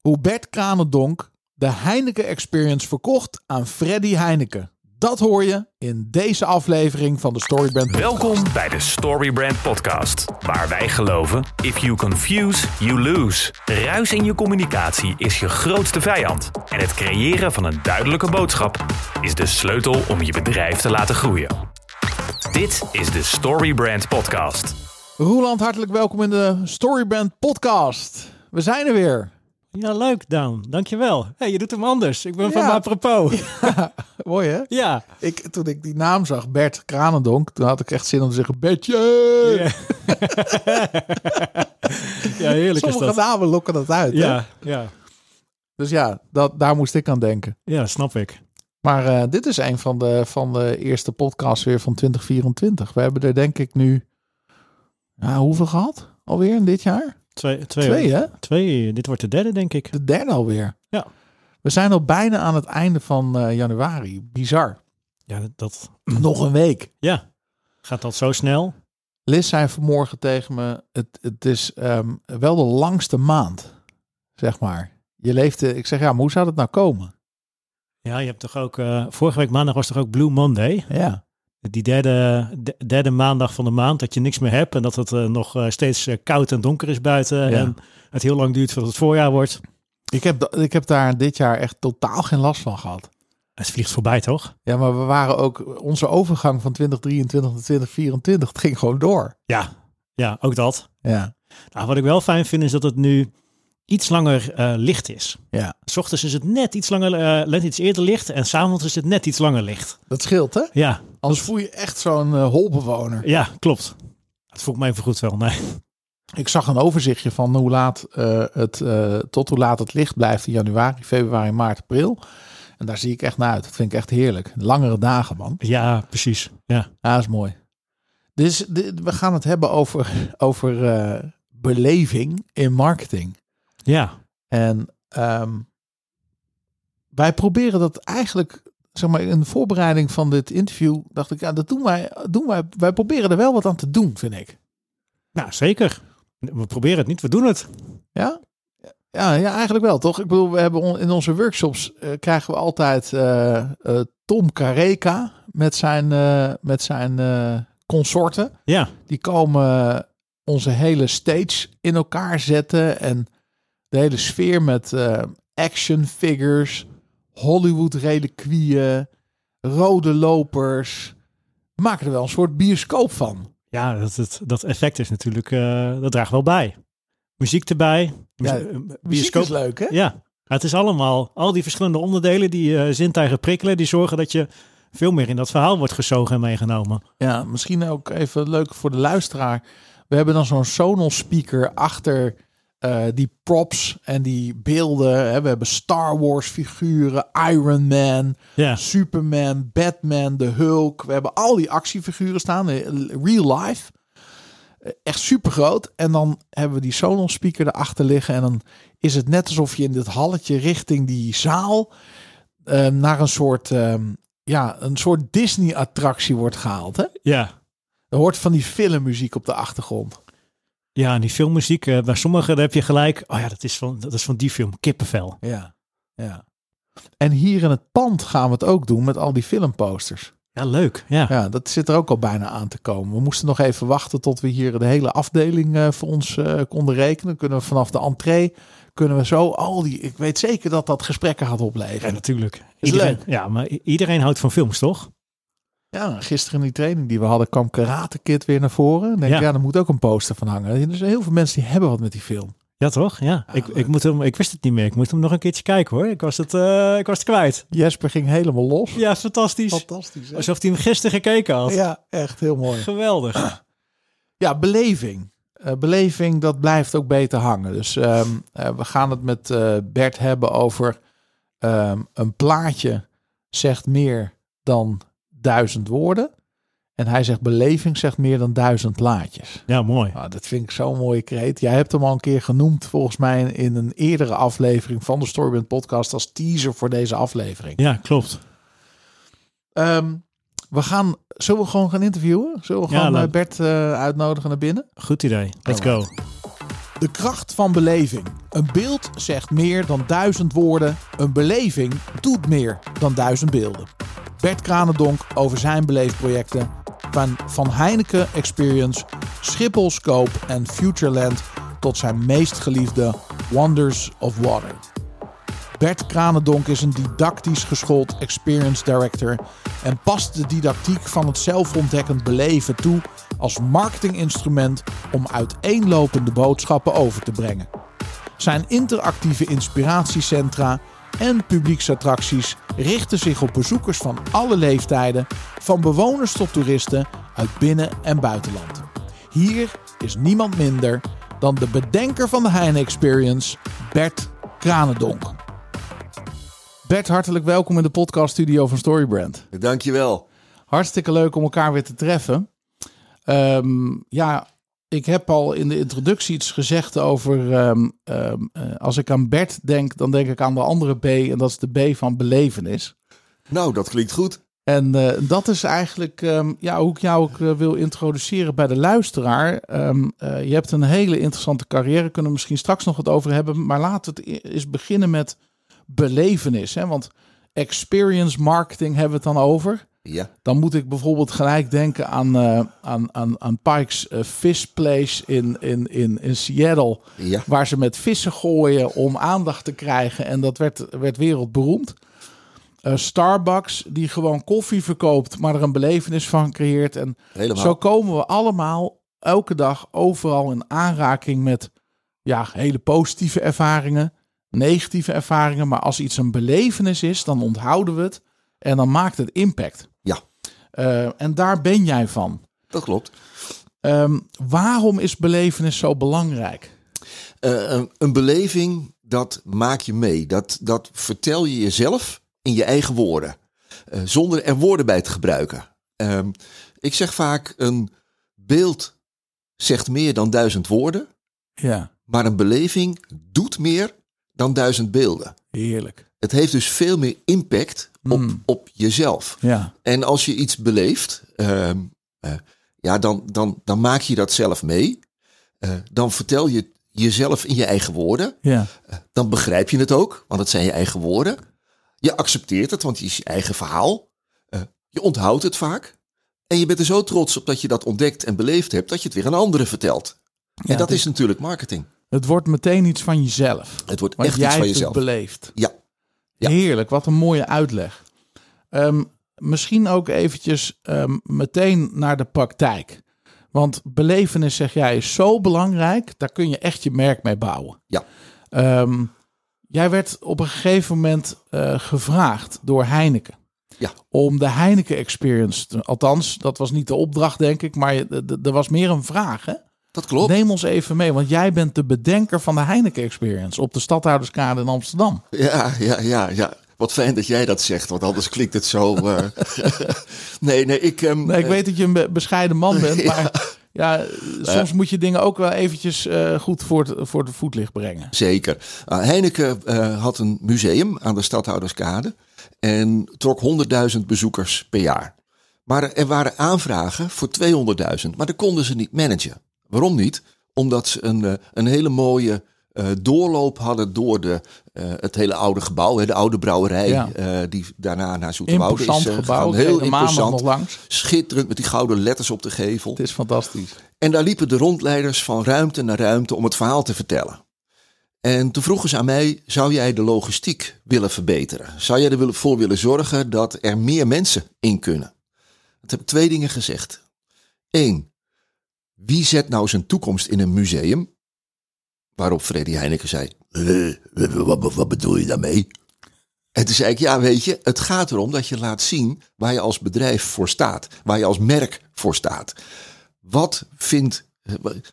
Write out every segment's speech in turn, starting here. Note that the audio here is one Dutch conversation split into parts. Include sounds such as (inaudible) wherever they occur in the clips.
Hoe Bert Kranendonk de Heineken Experience verkocht aan Freddy Heineken. Dat hoor je in deze aflevering van de Storybrand. Welkom bij de Storybrand Podcast, waar wij geloven: if you confuse, you lose. Ruis in je communicatie is je grootste vijand. En het creëren van een duidelijke boodschap is de sleutel om je bedrijf te laten groeien. Dit is de Storybrand Podcast. Roeland, hartelijk welkom in de Storybrand Podcast. We zijn er weer. Ja, leuk, Daan. Dankjewel. Hey, je doet hem anders. Ik ben van Ja. apropos. (laughs) Mooi hè? Ja. Ik, toen ik die naam zag, Bert Kranendonk, toen had ik echt zin om te zeggen, Bertje! Ja, (laughs) ja heerlijk is Sommige dat. namen lokken dat uit. Hè? Ja, ja. Dus ja, dat, daar moest ik aan denken. ja, snap ik. Maar eh, dit is een van de, van de eerste podcasts weer van 2024. We hebben er denk ik nu, ja, hoeveel gehad? Alweer in dit jaar? Twee, twee, Twee hè? Twee, dit wordt de derde, denk ik. De derde alweer. Ja. We zijn al bijna aan het einde van eh, januari. Bizar. Ja, dat... (clears throat) Nog een week. Ja. Gaat dat zo snel? Liz zei vanmorgen tegen me, het, het is ehm, wel de langste maand, zeg maar. Je leefde, ik zeg ja, maar hoe zou dat nou komen? Ja, je hebt toch ook... eh, vorige week maandag was toch ook Blue Monday? Ja, Die derde, de- derde maandag van de maand, dat je niks meer hebt. En dat het eh, nog eh, steeds eh, koud en donker is buiten. Ja. En het heel lang duurt voordat het voorjaar wordt. ik heb, ik heb daar dit jaar echt totaal geen last van gehad. Het vliegt voorbij, toch? Ja, maar we waren ook, onze overgang van 2023 naar 2024, het ging gewoon door. Ja. Ja, ook dat. Ja, Nou, wat ik wel fijn vind is dat het nu iets langer eh, licht is. ja. S ochtends is het net iets langer, eh, net iets eerder licht en s'avonds is het net iets langer licht. Dat scheelt hè? Ja, Anders voel je echt zo'n eh, holbewoner. ja, klopt. Dat voelt mij vergoed wel. Nee. Ik zag een overzichtje van hoe laat het, tot hoe laat het licht blijft in januari, februari, maart, april. En daar zie ik echt naar uit. Dat vind ik echt heerlijk. Langere dagen, man. Ja, precies. Ja. Ja, dat is mooi. Dus dit- we gaan het hebben over, over beleving in marketing. Ja. En ehm, wij proberen dat eigenlijk, zeg maar, in de voorbereiding van dit interview, dacht ik, ja, dat doen wij, doen wij. Wij proberen er wel wat aan te doen, vind ik. Nou, zeker. We proberen het niet, we doen het. Ja? Ja, ja, eigenlijk wel, toch? Ik bedoel, we hebben on- in onze workshops eh, krijgen we altijd eh, eh, Tom Kareka met zijn, met zijn consorten. Ja, Die komen onze hele stage in elkaar zetten en de hele sfeer met eh, action figures, Hollywood reliquieën, rode lopers. We maken er wel een soort bioscoop van. ja dat, dat, dat effect is natuurlijk, eh, dat draagt wel bij. Muziek erbij. Ja, eh, Muziek bioscoop. is leuk, hè? Ja, het is allemaal, al die verschillende onderdelen die eh zintuigen prikkelen, die zorgen dat je veel meer in dat verhaal wordt gezogen en meegenomen. Ja, misschien ook even leuk voor de luisteraar. We hebben dan zo'n Sonos speaker achter eh, die props en die beelden. Hè. We hebben Star Wars figuren, Iron Man, Superman, Batman, de Hulk. We hebben al die actiefiguren staan, eh, real life. Eh, Echt super groot. En dan hebben we die Sonos speaker erachter liggen. En dan is het net alsof je in dit halletje richting die zaal eh, naar een soort, ehm, ja, een soort Disney attractie wordt gehaald. Hè? ja. Er hoort van die filmmuziek op de achtergrond. Ja, en die filmmuziek, eh, bij sommigen heb je gelijk, oh ja, dat is van, dat is van die film, Kippenvel. Ja, ja. En hier in het pand gaan we het ook doen met al die filmposters. Ja, leuk. Ja, Ja, dat zit er ook al bijna aan te komen. We moesten nog even wachten tot we hier de hele afdeling eh, voor ons eh, konden rekenen. Kunnen we vanaf de entree, kunnen we zo al die... Ik weet zeker dat dat gesprekken gaat Ja, opleveren. natuurlijk. Is Iedereen, leuk. Ja, maar iedereen houdt van films, toch? Ja, gisteren in die training die we hadden kwam Karate Kid weer naar voren. Ik denk, ja. Ja. daar moet ook een poster van hangen. Er zijn heel veel mensen die hebben wat met die film. Ja, toch? Ja. ik, leuk. ik, moet hem, ik wist het niet meer. Ik moest hem nog een keertje kijken, hoor. Ik was het, eh, ik was het kwijt. Jesper ging helemaal los. Ja, fantastisch. Fantastisch. hè? Alsof hij hem gisteren gekeken had. Ja, echt heel mooi. Geweldig. Ja, beleving. Eh, beleving, dat blijft ook beter hangen. Dus ehm, eh, we gaan het met Bert hebben over ehm, een plaatje zegt meer dan duizend woorden. En hij zegt beleving zegt meer dan duizend plaatjes. Ja, mooi. Nou, dat vind ik zo'n mooie kreet. Jij hebt hem al een keer genoemd volgens mij in een eerdere aflevering van de Storybrand podcast als teaser voor deze aflevering. Ja, klopt. Ehm, we gaan, zullen we gewoon gaan interviewen? Zullen we gewoon laat- eh, Bert eh, uitnodigen naar binnen? Goed idee. Let's go. De kracht van beleving. Een beeld zegt meer dan duizend woorden. Een beleving doet meer dan duizend beelden. Bert Kranendonk over zijn beleefprojecten van, van Heineken Experience, Schiphol Scope en Futureland tot zijn meest geliefde Wonders of Water. Bert Kranendonk is een didactisch geschoold experience director en past de didactiek van het zelfontdekkend beleven toe als marketinginstrument om uiteenlopende boodschappen over te brengen. Zijn interactieve inspiratiecentra en publieksattracties richten zich op bezoekers van alle leeftijden, van bewoners tot toeristen uit binnen- en buitenland. Hier is niemand minder dan de bedenker van de Heine Experience, Bert Kranendonk. Bert, hartelijk welkom in de podcaststudio van Storybrand. Dankjewel. Hartstikke leuk om elkaar weer te treffen. Ehm, ja, ik heb al in de introductie iets gezegd over. ehm, ehm, eh, als ik aan Bert denk, dan denk ik aan de andere B. En dat is de B van belevenis. Nou, dat klinkt goed. En eh, dat is eigenlijk ehm, ja, hoe ik jou ook eh, wil introduceren bij de luisteraar. Je hebt een hele interessante carrière, kunnen we misschien straks nog wat over hebben. Maar laten we het e- eens beginnen met belevenis. Hè? Want experience marketing hebben we het dan over. Ja. Dan moet ik bijvoorbeeld gelijk denken aan, eh, aan, aan, aan Pike's eh, Fish Place in, in, in, in Seattle. Ja. Waar ze met vissen gooien om aandacht te krijgen. En dat werd, werd wereldberoemd. Eh, Starbucks, die gewoon koffie verkoopt, maar er een belevenis van creëert. En Helemaal. zo komen we allemaal elke dag overal in aanraking met ja, hele positieve ervaringen, negatieve ervaringen. Maar als iets een belevenis is, dan onthouden we het en dan maakt het impact. Eh, en daar ben jij van. dat klopt. Ehm, waarom is belevenis zo belangrijk? Eh, een, een beleving, dat maak je mee. Dat, dat vertel je jezelf in je eigen woorden. Eh, zonder er woorden bij te gebruiken. Ehm, ik zeg vaak, een beeld zegt meer dan duizend woorden. Ja, Maar een beleving doet meer dan duizend beelden. heerlijk. Het heeft dus veel meer impact op, Mm. op jezelf. Ja, En als je iets beleeft, ehm, eh, ja, dan, dan, dan maak je dat zelf mee. Eh, dan vertel je jezelf in je eigen woorden. ja, Dan begrijp je het ook, want het zijn je eigen woorden. Je accepteert het, want het is je eigen verhaal. Eh, je onthoudt het vaak. En je bent er zo trots op dat je dat ontdekt en beleefd hebt, dat je het weer aan anderen vertelt. Ja, en dat is natuurlijk marketing. het wordt meteen iets van jezelf. Het wordt echt jij iets van hebt jezelf. het beleefd. Ja, Ja. Heerlijk, wat een mooie uitleg. Ehm, misschien ook eventjes ehm, meteen naar de praktijk. Want belevenis, zeg jij, is zo belangrijk. Daar kun je echt je merk mee bouwen. ja, Ehm, jij werd op een gegeven moment eh, gevraagd door Heineken. ja. Om de Heineken Experience, althans, dat was niet de opdracht, denk ik, maar er was meer een vraag. Hè? Dat klopt. Neem ons even mee, want jij bent de bedenker van de Heineken Experience op de Stadhouderskade in Amsterdam. Ja, ja, ja, ja. Wat fijn dat jij dat zegt, want anders klinkt het zo. eh, (laughs) nee, nee, ik. ehm, Nee, ik eh, weet dat je een be- bescheiden man bent, (laughs) maar ja, soms moet je dingen ook wel eventjes eh, goed voor het, voor het voetlicht brengen. Zeker. Uh, Heineken eh, had een museum aan de Stadhouderskade en trok 100.000 bezoekers per jaar. Maar er waren aanvragen voor 200.000, maar dat konden ze niet managen. Waarom niet? Omdat ze een, eh, een hele mooie eh, doorloop hadden door de, eh, het hele oude gebouw, hè, de oude brouwerij, Ja. die daarna naar Zoeterwoude is Imposant eh, gebouw. Heel maandag nog imposant, langs. schitterend met die gouden letters op de gevel. Het is fantastisch. En daar liepen de rondleiders van ruimte naar ruimte om het verhaal te vertellen. En toen vroegen ze aan mij, zou jij de logistiek willen verbeteren? Zou jij ervoor willen zorgen dat er meer mensen in kunnen? Dat heb ik twee dingen gezegd. Eén, wie zet nou zijn toekomst in een museum? Waarop Freddy Heineken zei, "Eh, wat, wat bedoel je daarmee? En toen zei ik, ja weet je, het gaat erom dat je laat zien waar je als bedrijf voor staat. Waar je als merk voor staat. Wat vindt,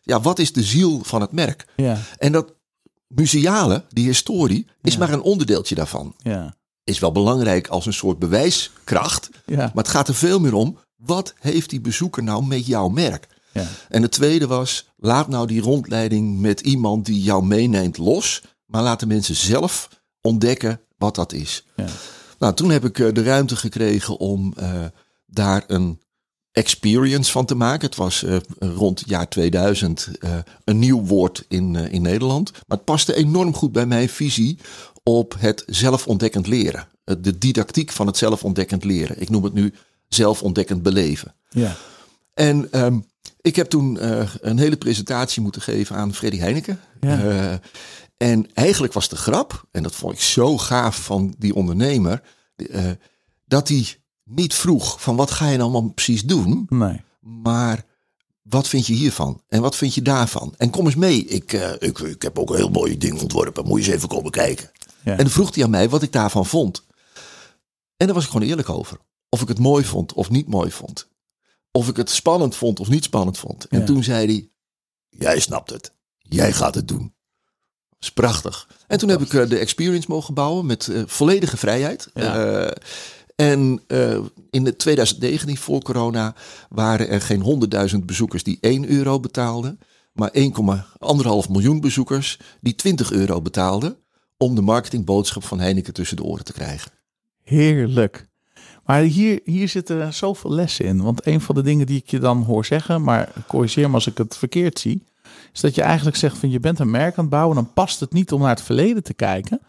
ja, wat is de ziel van het merk? Ja, En dat museale, die historie, is maar een onderdeeltje daarvan. ja, Is wel belangrijk als een soort bewijskracht. Maar het gaat er veel meer om, wat heeft die bezoeker nou met jouw merk? Ja. En het tweede was, laat nou die rondleiding met iemand die jou meeneemt los. Maar laat de mensen zelf ontdekken wat dat is. Ja. Nou, toen heb ik eh, de ruimte gekregen om eh, daar een experience van te maken. Het was uh, rond jaar 2000 uh, een nieuw woord in, in Nederland. Maar het paste enorm goed bij mijn visie op het zelfontdekkend leren. De didactiek van het zelfontdekkend leren. Ik noem het nu zelfontdekkend beleven. Ja. En um, ik heb toen een hele presentatie moeten geven aan Freddy Heineken. Ja. en eigenlijk was de grap, en dat vond ik zo gaaf van die ondernemer, dat hij niet vroeg van wat ga je nou allemaal precies doen, Nee. maar wat vind je hiervan en wat vind je daarvan? En kom eens mee, ik, eh, ik, ik heb ook een heel mooi ding ontworpen, moet je eens even komen kijken. Ja. En dan vroeg hij aan mij wat ik daarvan vond. En daar was ik gewoon eerlijk over. Of ik het mooi vond of niet mooi vond. Of ik het spannend vond of niet spannend vond. En Ja. toen zei hij, jij snapt het, jij gaat het doen. Dat is prachtig. En toen heb ik eh, de experience mogen bouwen met eh, volledige vrijheid. Ja. Eh, en in de 2019, voor corona, waren er geen 100.000 bezoekers die 1 euro betaalden. Maar 1,5 miljoen bezoekers die 20 euro betaalden. Om de marketingboodschap van Heineken tussen de oren te krijgen. Heerlijk. Maar hier, hier zitten zoveel lessen in. Want een van de dingen die ik je dan hoor zeggen, maar corrigeer me als ik het verkeerd zie, is dat je eigenlijk zegt van je bent een merk aan het bouwen, dan past het niet om naar het verleden te kijken.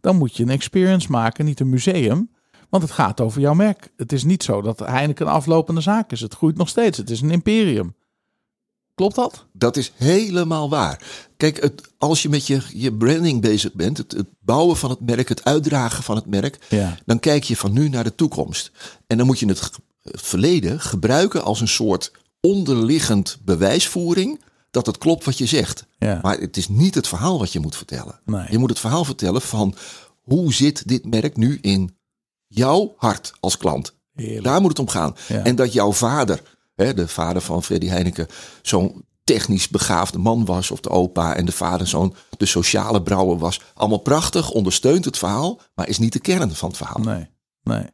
Dan moet je een experience maken, niet een museum. Want het gaat over jouw merk. Het is niet zo dat Heineken een aflopende zaak is. Het groeit nog steeds. Het is een imperium. Klopt dat? Dat is helemaal waar. Kijk, het, als je met je, je branding bezig bent, het, het bouwen van het merk, het uitdragen van het merk, Ja. dan kijk je van nu naar de toekomst. En dan moet je het, verleden gebruiken als een soort onderliggend bewijsvoering dat het klopt wat je zegt. Ja. Maar het is niet het verhaal wat je moet vertellen. Nee. Je moet het verhaal vertellen van hoe zit dit merk nu in jouw hart als klant. Heerlijk. Daar moet het om gaan. Ja. En dat jouw vader, hè, de vader van Freddy Heineken, zo'n technisch begaafde man was, of de opa, en de vader zo'n de sociale brouwer was. Allemaal prachtig, ondersteunt het verhaal, maar is niet de kern van het verhaal. Nee, nee.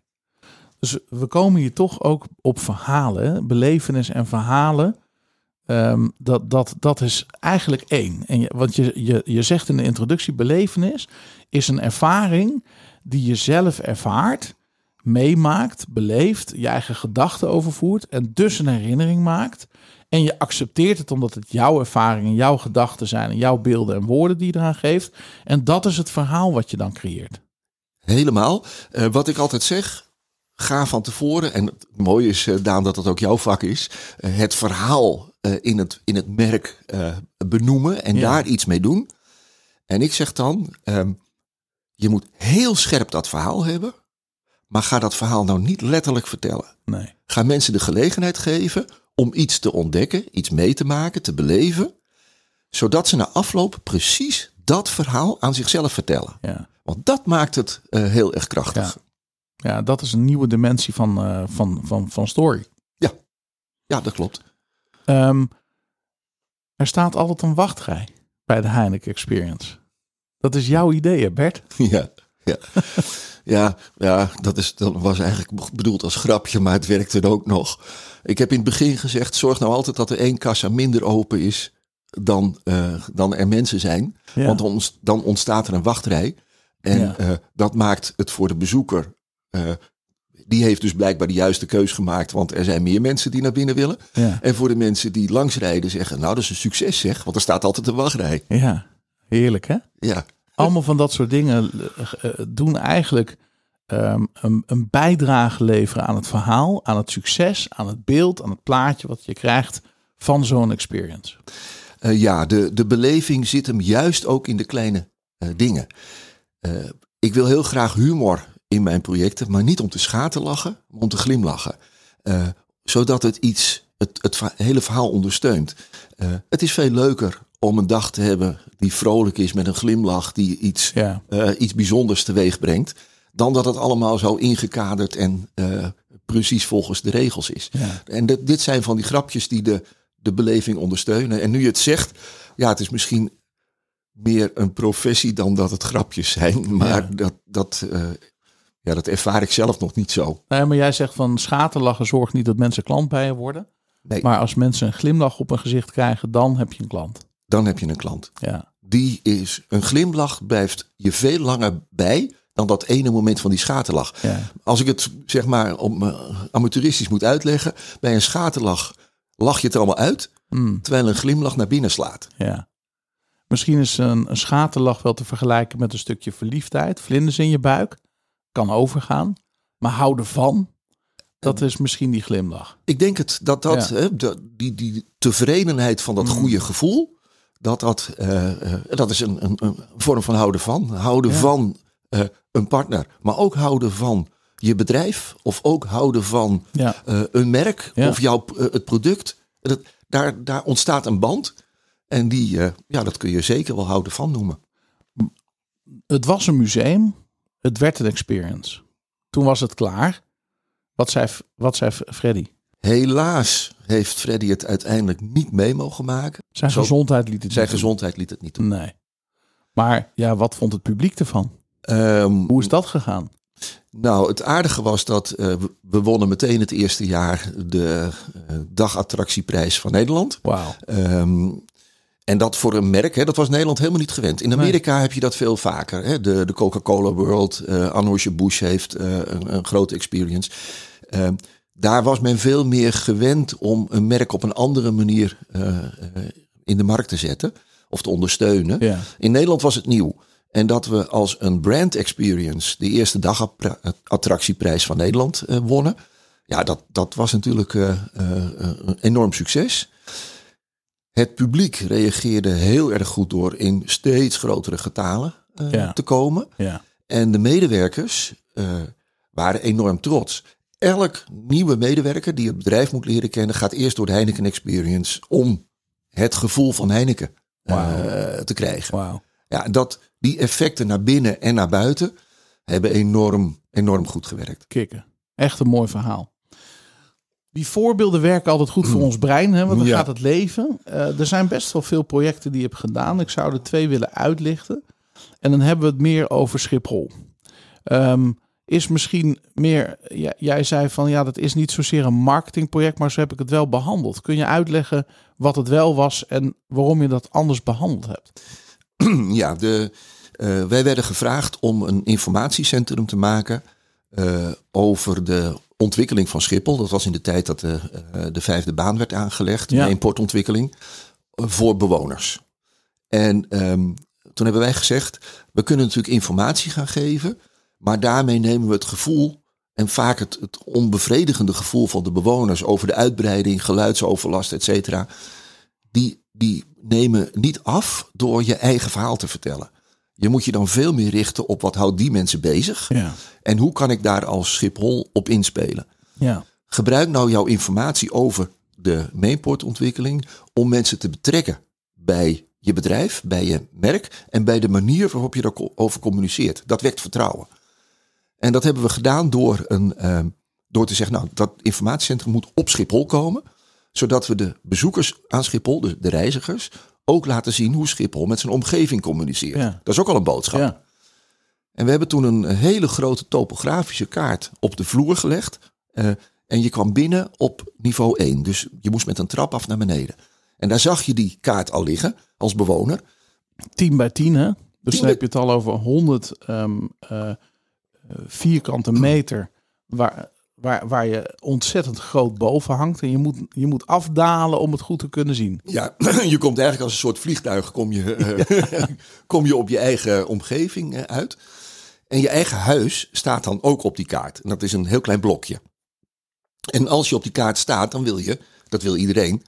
Dus we komen hier toch ook op verhalen, belevenis en verhalen. Ehm, dat, dat, dat is eigenlijk één. En je, want je, je, je zegt in de introductie, belevenis is een ervaring die je zelf ervaart, meemaakt, beleeft, je eigen gedachten overvoert en dus een herinnering maakt. En je accepteert het omdat het jouw ervaring en jouw gedachten zijn en jouw beelden en woorden die je eraan geeft. En dat is het verhaal wat je dan creëert. Helemaal. Eh, wat ik altijd zeg, ga van tevoren. En het mooie is, eh, Daan, dat dat ook jouw vak is. eh, het verhaal in, het, in het merk benoemen en Ja. daar iets mee doen. En ik zeg dan, ehm, je moet heel scherp dat verhaal hebben. Maar ga dat verhaal nou niet letterlijk vertellen. Nee. Ga mensen de gelegenheid geven om iets te ontdekken, iets mee te maken, te beleven. Zodat ze na afloop precies dat verhaal aan zichzelf vertellen. Ja. Want dat maakt het eh, heel erg krachtig. Ja, dat is een nieuwe dimensie van, eh, van, van, van story. Ja, dat klopt. Ehm, er staat altijd een wachtrij bij de Heineken Experience. Dat is jouw idee, hè Bert? (laughs) Ja, ja. Ja, ja dat, is, dat was eigenlijk bedoeld als grapje, maar het werkte ook nog. Ik heb in het begin gezegd, zorg nou altijd dat er één kassa minder open is dan, eh, dan er mensen zijn. Ja. Want dan, ontst- dan ontstaat er een wachtrij. En Ja. eh, dat maakt het voor de bezoeker... eh, die heeft dus blijkbaar de juiste keus gemaakt, want er zijn meer mensen die naar binnen willen. Ja. En voor de mensen die langsrijden zeggen, nou dat is een succes zeg, want er staat altijd een wachtrij. ja, heerlijk hè? Ja, Allemaal van dat soort dingen eh, eh, doen eigenlijk ehm, een, bijdrage leveren aan het verhaal, aan het succes, aan het beeld, aan het plaatje wat je krijgt van zo'n experience. Eh, ja, de, de beleving zit hem juist ook in de kleine dingen. Ik wil heel graag humor in mijn projecten, maar niet om te schaten lachen, maar om te glimlachen. Zodat het iets, het, het va- hele verhaal ondersteunt. Het is veel leuker om een dag te hebben die vrolijk is met een glimlach, die iets, Ja, eh, iets bijzonders teweeg brengt, dan dat het allemaal zo ingekaderd en eh, precies volgens de regels is. ja. En dit, dit zijn van die grapjes die de, de beleving ondersteunen. En nu je het zegt, ja, het is misschien meer een professie dan dat het grapjes zijn. (laughs) Maar Ja. dat, dat, eh, ja, dat ervaar ik zelf nog niet zo. Nee, maar jij zegt van schaterlachen zorgt niet dat mensen klant bij je worden. Nee, Maar als mensen een glimlach op hun gezicht krijgen, dan heb je een klant. Dan heb je een klant. Ja, Die is, een glimlach blijft je veel langer bij dan dat ene moment van die schaterlach. Ja. Als ik het zeg maar om, eh, amateuristisch moet uitleggen, bij een schaterlach lach je het er allemaal uit, Mm, terwijl een glimlach naar binnen slaat. ja. Misschien is een, een schaterlach wel te vergelijken met een stukje verliefdheid. Vlinders in je buik. Kan overgaan. Maar houden van, dat is misschien die glimlach. Ik denk het dat dat, Ja. hè, die, die tevredenheid van dat Mm. goede gevoel, dat, dat, eh, eh, dat is een, een, een vorm van houden van. Houden Ja. van eh, een partner, maar ook houden van je bedrijf of ook houden van Ja. een merk Ja. of jouw, het product. Dat, daar, daar ontstaat een band en die, ja, dat kun je zeker wel houden van noemen. Het was een museum. Het werd een experience. Toen was het klaar. Wat zei, wat zei Freddy? Helaas heeft Freddy het uiteindelijk niet mee mogen maken. Zijn Zo- gezondheid liet het Zijn niet doen. gezondheid liet het niet doen. Nee. Maar ja, wat vond het publiek ervan? Ehm, Hoe is dat gegaan? Nou, het aardige was dat eh, we- wonnen meteen het eerste jaar de eh, dagattractieprijs van Nederland. Wauw. Ehm, en dat voor een merk, hè, dat was Nederland helemaal niet gewend. In Amerika heb je dat veel vaker. Hè. De, de Coca-Cola World, eh Anheuser-Busch heeft een, een grote experience. Ehm, daar was men veel meer gewend om een merk op een andere manier eh, eh, in de markt te zetten of te ondersteunen. Ja. In Nederland was het nieuw. En dat we als een brand experience de eerste dagattractieprijs van Nederland eh, wonnen. Ja, dat, dat was natuurlijk een enorm succes. Het publiek reageerde heel erg goed door in steeds grotere getalen Ja. te komen. Ja. En de medewerkers waren enorm trots. Elk nieuwe medewerker die het bedrijf moet leren kennen, gaat eerst door de Heineken Experience om het gevoel van Heineken eh, te krijgen. Wauw. Ja, dat, die effecten naar binnen en naar buiten hebben enorm, enorm goed gewerkt. Kikken. Echt een mooi verhaal. Die voorbeelden werken altijd goed voor ons brein, hè, want dan Ja. gaat het leven. Eh, er zijn best wel veel projecten die je hebt gedaan. Ik zou er twee willen uitlichten. En dan hebben we het meer over Schiphol. Ehm, is misschien meer, jij zei van ja, dat is niet zozeer een marketingproject, maar zo heb ik het wel behandeld. Kun je uitleggen wat het wel was en waarom je dat anders behandeld hebt? (clears throat) ja, de, eh, wij werden gevraagd om een informatiecentrum te maken eh, over de ontwikkeling van Schiphol. Dat was in de tijd dat de, eh, de vijfde baan werd aangelegd, Ja. de importontwikkeling, voor bewoners. En ehm, toen hebben wij gezegd, we kunnen natuurlijk informatie gaan geven, maar daarmee nemen we het gevoel en vaak het, het onbevredigende gevoel van de bewoners over de uitbreiding, geluidsoverlast, et cetera, die, die nemen niet af door je eigen verhaal te vertellen. Je moet je dan veel meer richten op wat houdt die mensen bezig Ja. en hoe kan ik daar als Schiphol op inspelen. Ja. Gebruik nou jouw informatie over de mainportontwikkeling om mensen te betrekken bij je bedrijf, bij je merk en bij de manier waarop je daarover communiceert. Dat wekt vertrouwen. En dat hebben we gedaan door, een, ehm, door te zeggen, nou, dat informatiecentrum moet op Schiphol komen, zodat we de bezoekers aan Schiphol, de, de reizigers, ook laten zien hoe Schiphol met zijn omgeving communiceert. Ja. Dat is ook al een boodschap. Ja. En we hebben toen een hele grote topografische kaart op de vloer gelegd. eh, en je kwam binnen op niveau 1. Dus je moest met een trap af naar beneden. En daar zag je die kaart al liggen als bewoner. 10 bij 10, hè? Dus dan heb je het al over 100 ehm, eh, eh, vierkante meter waar, waar, waar je ontzettend groot boven hangt. En je moet, je moet afdalen om het goed te kunnen zien. Ja, (clears throat) je komt eigenlijk als een soort vliegtuig kom je, eh, (laughs) kom je op je eigen omgeving eh, uit. En je eigen huis staat dan ook op die kaart. En dat is een heel klein blokje. En als je op die kaart staat, dan wil je, dat wil iedereen,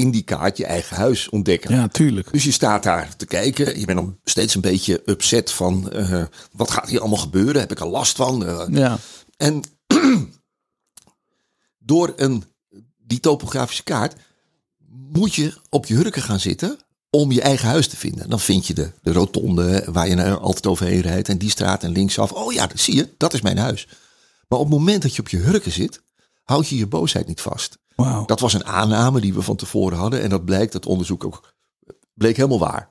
in die kaart je eigen huis ontdekken. Ja, tuurlijk. Dus je staat daar te kijken. Je bent dan steeds een beetje upset van eh, wat gaat hier allemaal gebeuren? Heb ik er last van? Eh, Ja, en (clears throat) door een, die topografische kaart moet je op je hurken gaan zitten om je eigen huis te vinden. Dan vind je de, de rotonde waar je nou altijd overheen rijdt en die straat en linksaf. Oh ja, dat zie je, dat is mijn huis. Maar op het moment dat je op je hurken zit, houd je je boosheid niet vast. Dat was een aanname die we van tevoren hadden en dat blijkt, dat onderzoek ook, bleek helemaal waar.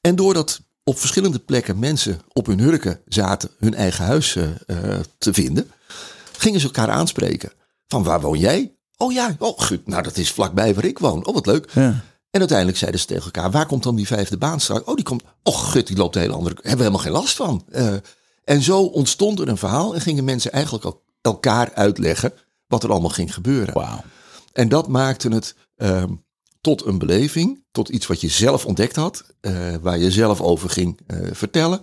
En doordat op verschillende plekken mensen op hun hurken zaten hun eigen huis eh, eh, te vinden, gingen ze elkaar aanspreken. Van waar woon jij? Oh ja, oh, goed, nou dat is vlakbij waar ik woon. Oh wat leuk. Ja. En uiteindelijk zeiden ze tegen elkaar, waar komt dan die vijfde baan straks? Oh die komt, oh gut, die loopt de hele andere, hebben we helemaal geen last van. Eh, En zo ontstond er een verhaal en gingen mensen eigenlijk el- elkaar uitleggen wat er allemaal ging gebeuren. En dat maakte het ehm, tot een beleving, tot iets wat je zelf ontdekt had, eh, waar je zelf over ging eh, vertellen.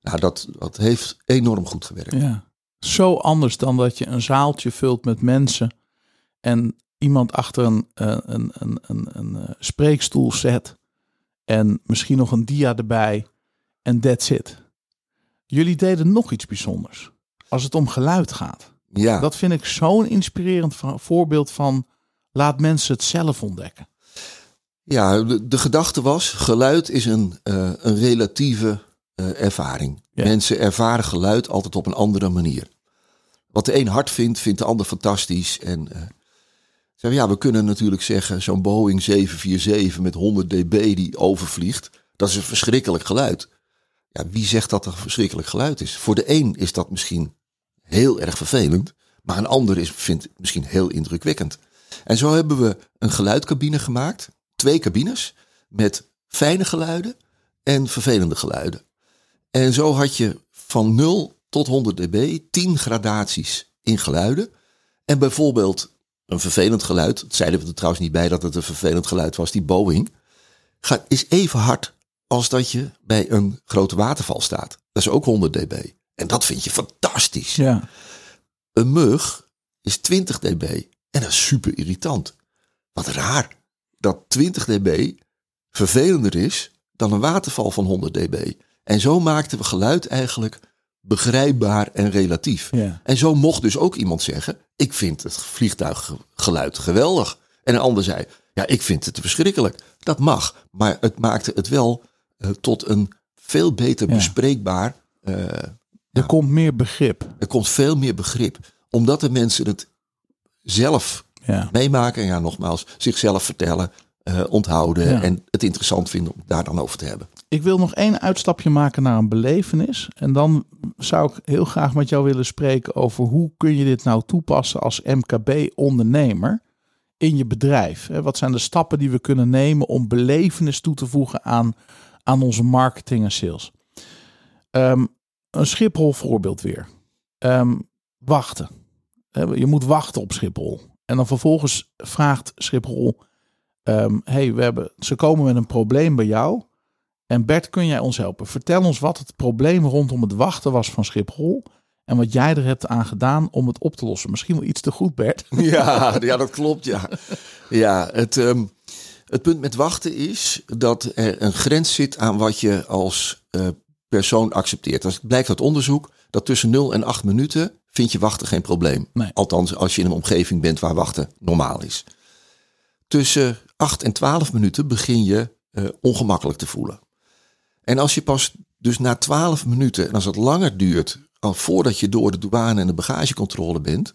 Nou, dat, dat heeft enorm goed gewerkt. Ja. Zo anders dan dat je een zaaltje vult met mensen en iemand achter een, eh, een, een, een, een, spreekstoel zet en misschien nog een dia erbij en that's it. Jullie deden nog iets bijzonders als het om geluid gaat. Ja, Dat vind ik zo'n inspirerend voorbeeld van laat mensen het zelf ontdekken. ja de, de gedachte was, geluid is een, eh, een relatieve eh, ervaring. Ja. Mensen ervaren geluid altijd op een andere manier. Wat de een hard vindt, vindt de ander fantastisch. En zeggen we, ja, we kunnen natuurlijk zeggen, zo'n Boeing 747 met 100 dB die overvliegt, dat is een verschrikkelijk geluid. Ja, wie zegt dat er een verschrikkelijk geluid is? Voor de een is dat misschien heel erg vervelend, maar een ander is, vindt misschien heel indrukwekkend. En zo hebben we een geluidcabine gemaakt, twee cabines met fijne geluiden en vervelende geluiden. En zo had je van 0 tot 100 dB 10 gradaties in geluiden. En bijvoorbeeld een vervelend geluid, dat zeiden we er trouwens niet bij dat het een vervelend geluid was, die Boeing, is even hard als dat je bij een grote waterval staat. Dat is ook 100 dB. En dat vind je fantastisch. Ja, Een mug is 20 dB en dat is super irritant. Wat raar dat 20 dB vervelender is dan een waterval van 100 dB. En zo maakten we geluid eigenlijk begrijpbaar en relatief. ja. En zo mocht dus ook iemand zeggen: Ik vind het vliegtuiggeluid geweldig. En een ander zei: Ja, ik vind het verschrikkelijk. Dat mag, maar het maakte het wel eh, tot een veel beter Ja. bespreekbaar. eh, Er komt meer begrip. er komt veel meer begrip, omdat de mensen het zelf Ja. meemaken. En ja, nogmaals, zichzelf vertellen, eh, onthouden Ja. en het interessant vinden om daar dan over te hebben. Ik wil nog één uitstapje maken naar een belevenis. En dan zou ik heel graag met jou willen spreken over hoe kun je dit nou toepassen als MKB-ondernemer in je bedrijf. Wat zijn de stappen die we kunnen nemen om belevenis toe te voegen aan, aan onze marketing en sales? Ehm, een Schiphol voorbeeld weer. Ehm, wachten. Je moet wachten op Schiphol. En dan vervolgens vraagt Schiphol: ehm, hey, we hebben, ze komen met een probleem bij jou. En Bert, kun jij ons helpen? Vertel ons wat het probleem rondom het wachten was van Schiphol. En wat jij er hebt aan gedaan om het op te lossen. Misschien wel iets te goed, Bert. (laughs) Ja, ja dat klopt, ja. Ja, het, ehm, het punt met wachten is dat er een grens zit aan wat je als eh, persoon accepteert. Dat blijkt uit onderzoek dat tussen 0 en 8 minuten vind je wachten geen probleem. Nee. Althans, als je in een omgeving bent waar wachten normaal is. Tussen 8 en 12 minuten begin je eh, ongemakkelijk te voelen. En als je pas dus na 12 minuten, en als het langer duurt, al voordat je door de douane en de bagagecontrole bent,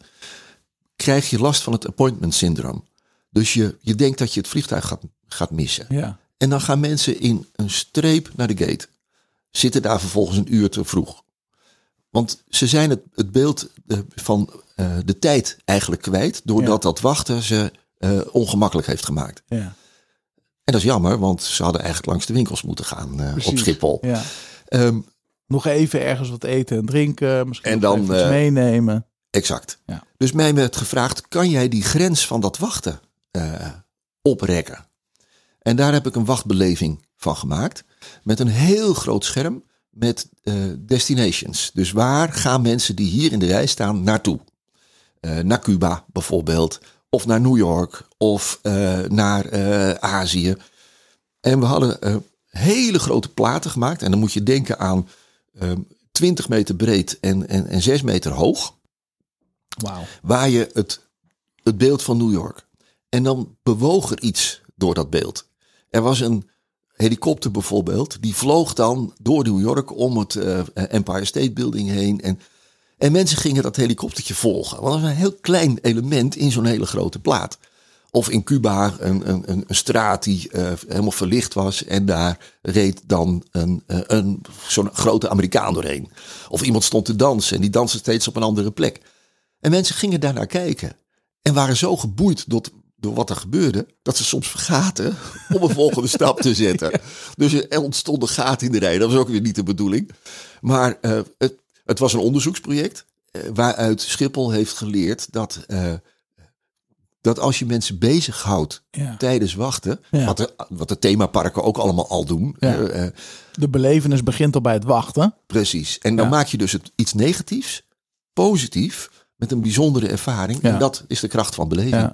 krijg je last van het appointment syndroom. Dus je, je denkt dat je het vliegtuig gaat, gaat missen. Ja. En dan gaan mensen in een streep naar de gate. Zitten daar vervolgens een uur te vroeg. Want ze zijn het, het beeld eh, van eh, de tijd eigenlijk kwijt. Doordat dat wachten ze eh, ongemakkelijk heeft gemaakt. ja. En dat is jammer, want ze hadden eigenlijk langs de winkels moeten gaan op. Schiphol. ja. Ehm, Nog even ergens wat eten en drinken. Misschien En dan, even meenemen. Exact. Ja. Dus mij werd gevraagd, kan jij die grens van dat wachten oprekken? En daar heb ik een wachtbeleving van gemaakt. Met een heel groot scherm met eh, destinations. Dus waar gaan mensen die hier in de rij staan naartoe? Eh, naar Cuba bijvoorbeeld. Of naar New York. Of eh, naar Azië. En we hadden hele grote platen gemaakt. En dan moet je denken aan eh, 20 meter breed en, en, en 6 meter hoog waar je het, het beeld van New York. En dan bewoog er iets door dat beeld. Er was een helikopter bijvoorbeeld, die vloog dan door New York om het eh, Empire State Building heen. En, en mensen gingen dat helikoptertje volgen. Want dat was een heel klein element in zo'n hele grote plaat. Of in Cuba een, een, een, straat die eh, helemaal verlicht was. En daar reed dan een, eh, een, zo'n grote Amerikaan doorheen. Of iemand stond te dansen en die danste steeds op een andere plek. En mensen gingen daar naar kijken. En waren zo geboeid door, door wat er gebeurde, dat ze soms vergaten om een volgende (laughs) stap te zetten. Dus er ontstond een gat in de rij. Dat was ook weer niet de bedoeling. Maar eh, het, het was een onderzoeksproject eh, waaruit Schiphol heeft geleerd dat, eh, dat als je mensen bezighoudt Ja. tijdens wachten, Ja. wat, de, wat de themaparken ook allemaal al doen, De belevenis begint al bij het wachten. precies. En dan maak je dus het, iets negatiefs, positief, met een bijzondere ervaring. En dat is de kracht van beleving.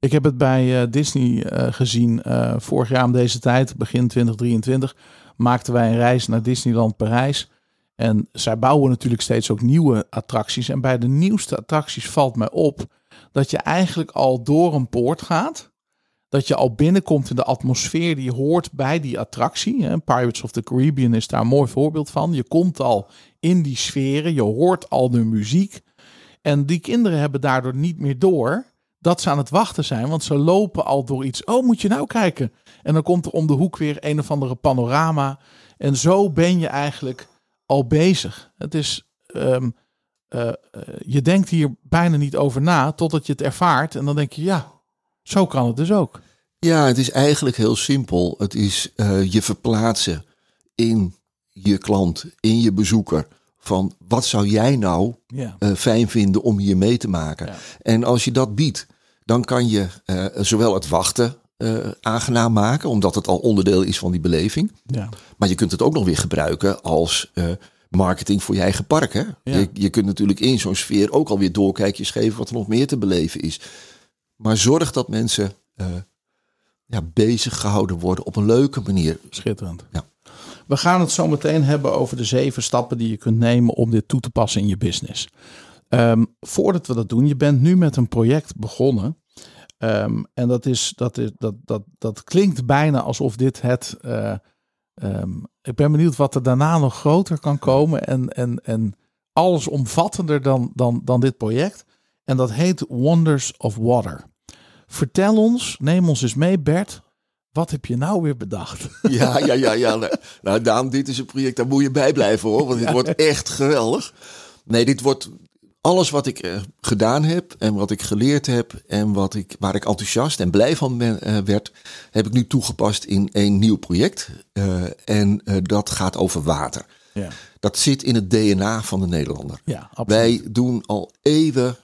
Ik heb het bij eh, Disney eh, gezien. eh, vorig jaar om deze tijd, begin 2023, maakten wij een reis naar Disneyland Parijs. En zij bouwen natuurlijk steeds ook nieuwe attracties. En bij de nieuwste attracties valt mij op dat je eigenlijk al door een poort gaat. Dat je al binnenkomt in de atmosfeer die hoort bij die attractie. Pirates of the Caribbean is daar een mooi voorbeeld van. Je komt al in die sferen, je hoort al de muziek. En die kinderen hebben daardoor niet meer door dat ze aan het wachten zijn. Want ze lopen al door iets. Oh, moet je nou kijken? En dan komt er om de hoek weer een of andere panorama. En zo ben je eigenlijk al bezig. Het is. ehm, eh, eh, je denkt hier bijna niet over na totdat je het ervaart. En dan denk je, ja, zo kan het dus ook. Ja, het is eigenlijk heel simpel. Het is eh, je verplaatsen in je klant, in je bezoeker. Van wat zou jij nou Ja. eh, fijn vinden om hier mee te maken? Ja. En als je dat biedt, dan kan je eh, zowel het wachten eh, aangenaam maken, omdat het al onderdeel is van die beleving. ja. Maar je kunt het ook nog weer gebruiken als marketing voor je eigen park. Hè? Je, je kunt natuurlijk in zo'n sfeer ook alweer doorkijkjes geven wat er nog meer te beleven is. Maar zorg dat mensen ja, bezig gehouden worden op een leuke manier. Schitterend. Ja. We gaan het zo meteen hebben over de zeven stappen die je kunt nemen om dit toe te passen in je business. Ehm, voordat we dat doen, je bent nu met een project begonnen. Ehm, en dat, is, dat, is, dat, dat, dat klinkt bijna alsof dit het. eh, ehm, ik ben benieuwd wat er daarna nog groter kan komen. En, en, en allesomvattender dan, dan, dan dit project. En dat heet Wonders of Water. Vertel ons, neem ons eens mee, Bert. Wat heb je nou weer bedacht? (laughs) Ja, ja, ja, ja. Nou, Nou, Daan, dit is een project, daar moet je bij blijven hoor. Want dit wordt echt geweldig. Nee, dit wordt alles wat ik eh, gedaan heb en wat ik geleerd heb en wat ik, waar ik enthousiast en blij van ben, eh, werd, heb ik nu toegepast in een nieuw project. Eh, en dat gaat over water. Ja, Dat zit in het DNA van de Nederlander. ja absoluut. Wij doen al eeuwen,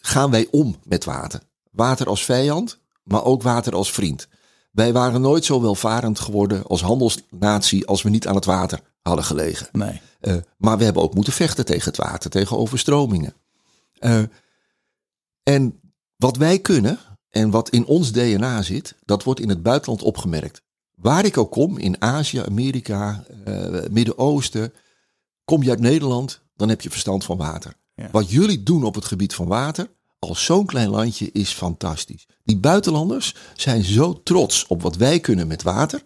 gaan wij om met water. Water als vijand, maar ook water als vriend. Wij waren nooit zo welvarend geworden als handelsnatie als we niet aan het water hadden gelegen. Nee. Eh, maar we hebben ook moeten vechten tegen het water, tegen overstromingen. Eh, en wat wij kunnen en wat in ons DNA zit, dat wordt in het buitenland opgemerkt. Waar ik ook kom, in Azië, Amerika, eh, Midden-Oosten, kom je uit Nederland, dan heb je verstand van water. Ja. Wat jullie doen op het gebied van water, als zo'n klein landje, is fantastisch. Die buitenlanders zijn zo trots op wat wij kunnen met water.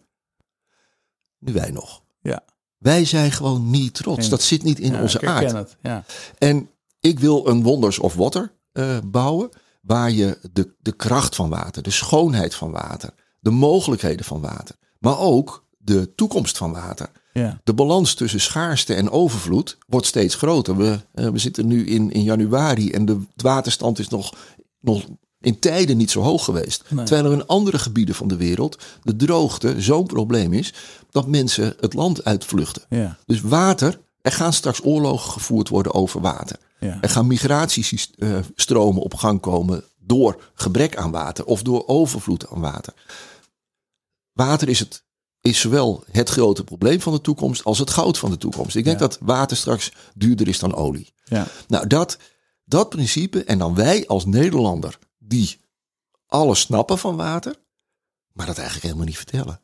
Nu wij nog. Ja. Wij zijn gewoon niet trots. Dat zit niet in Ja, onze ik aard. het. Ja. En ik wil een Wonders of Water eh, bouwen. Waar je de, de kracht van water, de schoonheid van water, de mogelijkheden van water. Maar ook de toekomst van water. Ja. De balans tussen schaarste en overvloed wordt steeds groter. We, eh, we zitten nu in, in januari en de waterstand is nog, nog in tijden niet zo hoog geweest. Nee. Terwijl er in andere gebieden van de wereld de droogte zo'n probleem is dat mensen het land uitvluchten. Ja. Dus water, er gaan straks oorlogen gevoerd worden over water. Ja. Er gaan migratiestromen op gang komen door gebrek aan water of door overvloed aan water. Water is, het, is zowel het grote probleem van de toekomst als het goud van de toekomst. Ik denk Ja. dat water straks duurder is dan olie. Ja. Nou, dat, dat principe en dan wij als Nederlander die alles snappen van water, maar dat eigenlijk helemaal niet vertellen.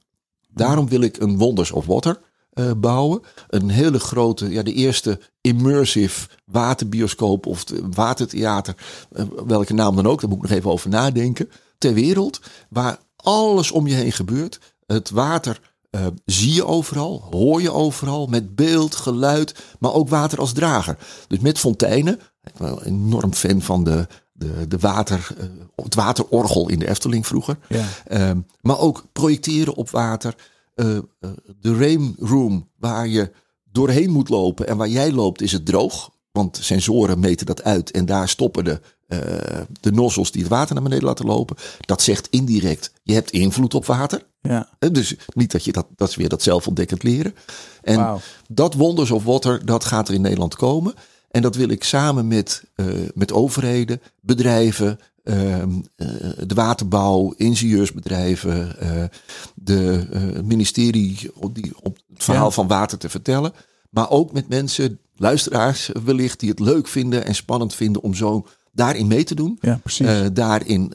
Daarom wil ik een Wonders of Water eh, bouwen. Een hele grote, ja, de eerste immersive waterbioscoop of watertheater, eh, welke naam dan ook, daar moet ik nog even over nadenken, ter wereld, waar alles om je heen gebeurt. Het water eh, zie je overal, hoor je overal, met beeld, geluid, maar ook water als drager. Dus met fonteinen. Ik ben een enorm fan van de, de, de water, eh, het waterorgel in de Efteling vroeger. Ja. Ehm, maar ook projecteren op water. Eh, de rain room, waar je doorheen moet lopen en waar jij loopt, is het droog. Want sensoren meten dat uit en daar stoppen de de nozzels die het water naar beneden laten lopen. Dat zegt indirect, je hebt invloed op water. Ja. Eh, Dus niet dat je dat, dat is weer dat zelfontdekkend leren. En dat Wonders of Water, dat gaat er in Nederland komen. En dat wil ik samen met, eh, met overheden, bedrijven, ehm, eh, de waterbouw, ingenieursbedrijven, de ministerie op, die, op het verhaal Ja. van water te vertellen. Maar ook met mensen, luisteraars wellicht, die het leuk vinden en spannend vinden om zo daarin mee te doen. Ja, precies. Daarin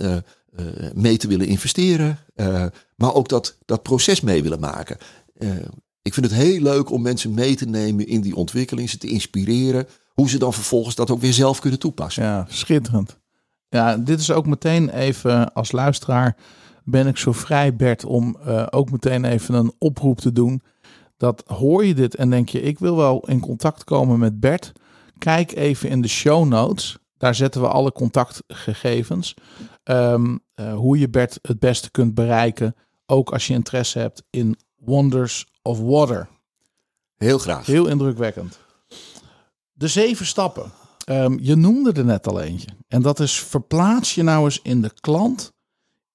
mee te willen investeren. eh, maar ook dat, dat proces mee willen maken. Eh, ik vind het heel leuk om mensen mee te nemen in die ontwikkeling. Ze te inspireren. Hoe ze dan vervolgens dat ook weer zelf kunnen toepassen. Ja, schitterend. Ja, dit is ook meteen even als luisteraar ben ik zo vrij, Bert, om eh, ook meteen even een oproep te doen. Dat hoor je dit en denk je, ik wil wel in contact komen met Bert. Kijk even in de show notes. Daar zetten we alle contactgegevens. Ehm, eh, hoe je Bert het beste kunt bereiken. Ook als je interesse hebt in Wonders of Water. Heel graag. Heel indrukwekkend. De zeven stappen. Ehm, je noemde er net al eentje. En dat is verplaats je nou eens in de klant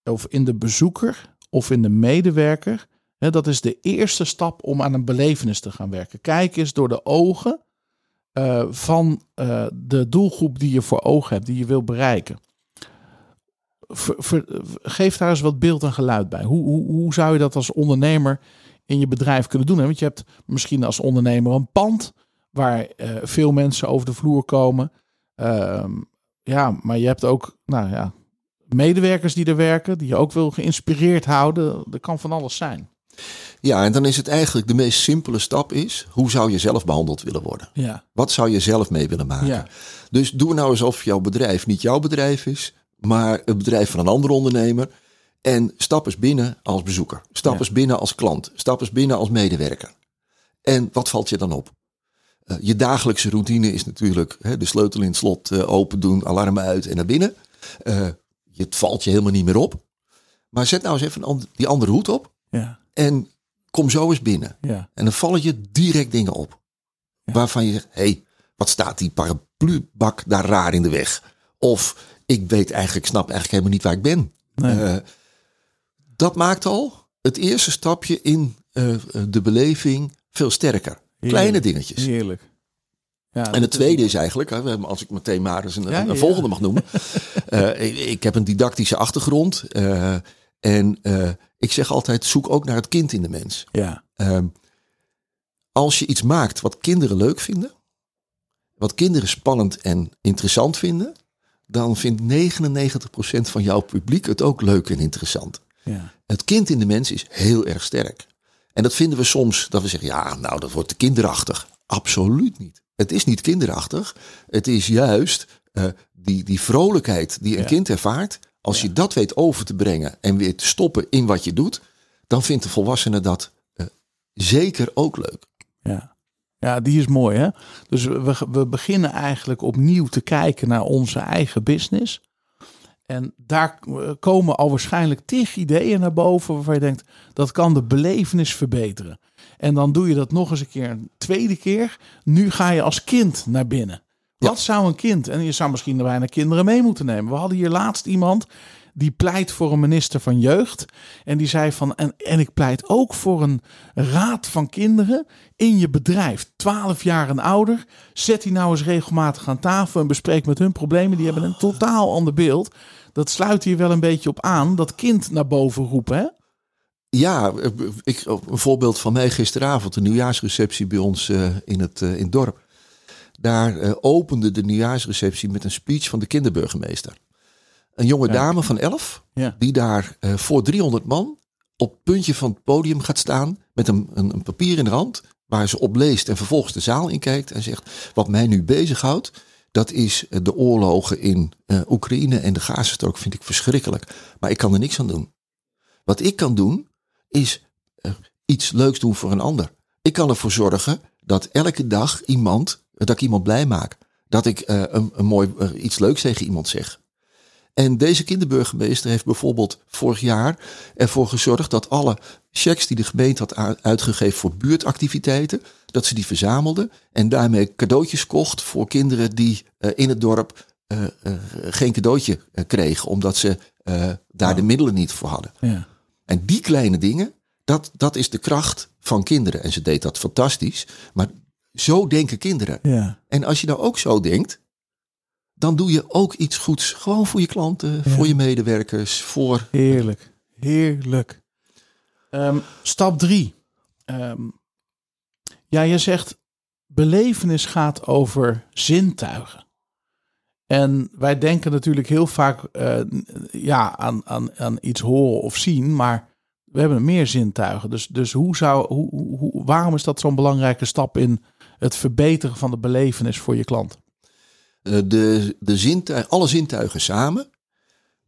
of in de bezoeker of in de medewerker. Dat is de eerste stap om aan een belevenis te gaan werken. Kijk eens door de ogen eh, van eh, de doelgroep die je voor ogen hebt, die je wil bereiken. Ver- ver- geef daar eens wat beeld en geluid bij. Hoe, hoe, hoe zou je dat als ondernemer in je bedrijf kunnen doen? Want je hebt misschien als ondernemer een pand waar eh, veel mensen over de vloer komen. Ehm, ja, maar je hebt ook nou ja, medewerkers die er werken, die je ook wil geïnspireerd houden. Dat kan van alles zijn. Ja, en dan is het eigenlijk de meest simpele stap is. Hoe zou je zelf behandeld willen worden? Ja, Wat zou je zelf mee willen maken? ja, Dus doe nou alsof jouw bedrijf niet jouw bedrijf is, maar het bedrijf van een andere ondernemer. En stap eens binnen als bezoeker. Stap Ja. eens binnen als klant. Stap eens binnen als medewerker. En wat valt je dan op? Eh, je dagelijkse routine is natuurlijk hè, de sleutel in het slot eh, open doen, alarm uit en naar binnen. Eh, het valt je helemaal niet meer op. Maar zet nou eens even and- die andere hoed op ja, en kom zo eens binnen. ja, En dan vallen je direct dingen op. Waarvan je zegt, hé, hey, wat staat die paraplubak daar raar in de weg? Of ik weet eigenlijk, ik snap eigenlijk helemaal niet waar ik ben. Nee. Eh, dat maakt al het eerste stapje in eh, de beleving veel sterker. Kleine dingetjes. heerlijk. Ja, En het tweede is eigenlijk, als ik meteen maar eens een, Ja, een ja, volgende mag noemen. (laughs) Eh, ik, ik heb een didactische achtergrond. eh, en eh, ik zeg altijd, zoek ook naar het kind in de mens. Ja, Ehm, als je iets maakt wat kinderen leuk vinden, wat kinderen spannend en interessant vinden, dan vindt 99% van jouw publiek het ook leuk en interessant. ja, Het kind in de mens is heel erg sterk. En dat vinden we soms, dat we zeggen, ja, nou, dat wordt te kinderachtig. Absoluut niet. Het is niet kinderachtig. Het is juist eh, die, die vrolijkheid die een Ja. kind ervaart. Als je dat weet over te brengen en weer te stoppen in wat je doet, dan vindt de volwassene dat eh, zeker ook leuk. ja. Ja, die is mooi hè. Dus we, we beginnen eigenlijk opnieuw te kijken naar onze eigen business. En daar eh, komen al waarschijnlijk tig ideeën naar boven waarvan je denkt, dat kan de belevenis verbeteren. En dan doe je dat nog eens een keer een tweede keer. Nu ga je als kind naar binnen. Ja. Wat zou een kind, en je zou misschien bijna kinderen mee moeten nemen. We hadden hier laatst iemand die pleit voor een minister van jeugd. En die zei van, en, en ik pleit ook voor een raad van kinderen in je bedrijf. 12 jaar en ouder. Zet die nou eens regelmatig aan tafel en bespreek met hun problemen. Die hebben een totaal ander beeld. Dat sluit hier wel een beetje op aan. Dat kind naar boven roepen, hè? Ja, ik, een voorbeeld van mij gisteravond, de nieuwjaarsreceptie bij ons eh, in, het, eh, in dorp. Daar eh, opende de nieuwjaarsreceptie met een speech van de kinderburgemeester. Een jonge dame van 11, Ja. die daar eh, voor 300 man op het puntje van het podium gaat staan met een, een, een papier in de hand waar ze op leest en vervolgens de zaal in kijkt en zegt wat mij nu bezighoudt, dat is eh, de oorlogen in eh, Oekraïne en de Gazastrook vind ik verschrikkelijk, maar ik kan er niks aan doen. Wat ik kan doen is iets leuks doen voor een ander. Ik kan ervoor zorgen dat elke dag iemand, dat ik iemand blij maak, dat ik een, een mooi iets leuks tegen iemand zeg. En deze kinderburgemeester heeft bijvoorbeeld vorig jaar ervoor gezorgd dat alle checks die de gemeente had uitgegeven voor buurtactiviteiten, dat ze die verzamelde en daarmee cadeautjes kocht voor kinderen die eh, in het dorp eh, eh, geen cadeautje kregen, omdat ze daar de middelen niet voor hadden. Ja. En die kleine dingen, dat, dat is de kracht van kinderen. En ze deed dat fantastisch, maar zo denken kinderen. Ja. En als je nou ook zo denkt, dan doe je ook iets goeds. Gewoon voor je klanten, Ja. voor je medewerkers, voor... Heerlijk. Heerlijk. Ehm, stap drie. Ehm, ja, je zegt belevenis gaat over zintuigen. En wij denken natuurlijk heel vaak eh, ja, aan, aan, aan iets horen of zien, maar we hebben meer zintuigen. Dus, dus hoe zou, hoe, hoe- waarom is dat zo'n belangrijke stap in het verbeteren van de belevenis voor je klant? Eh, de, de zintuigen, alle zintuigen samen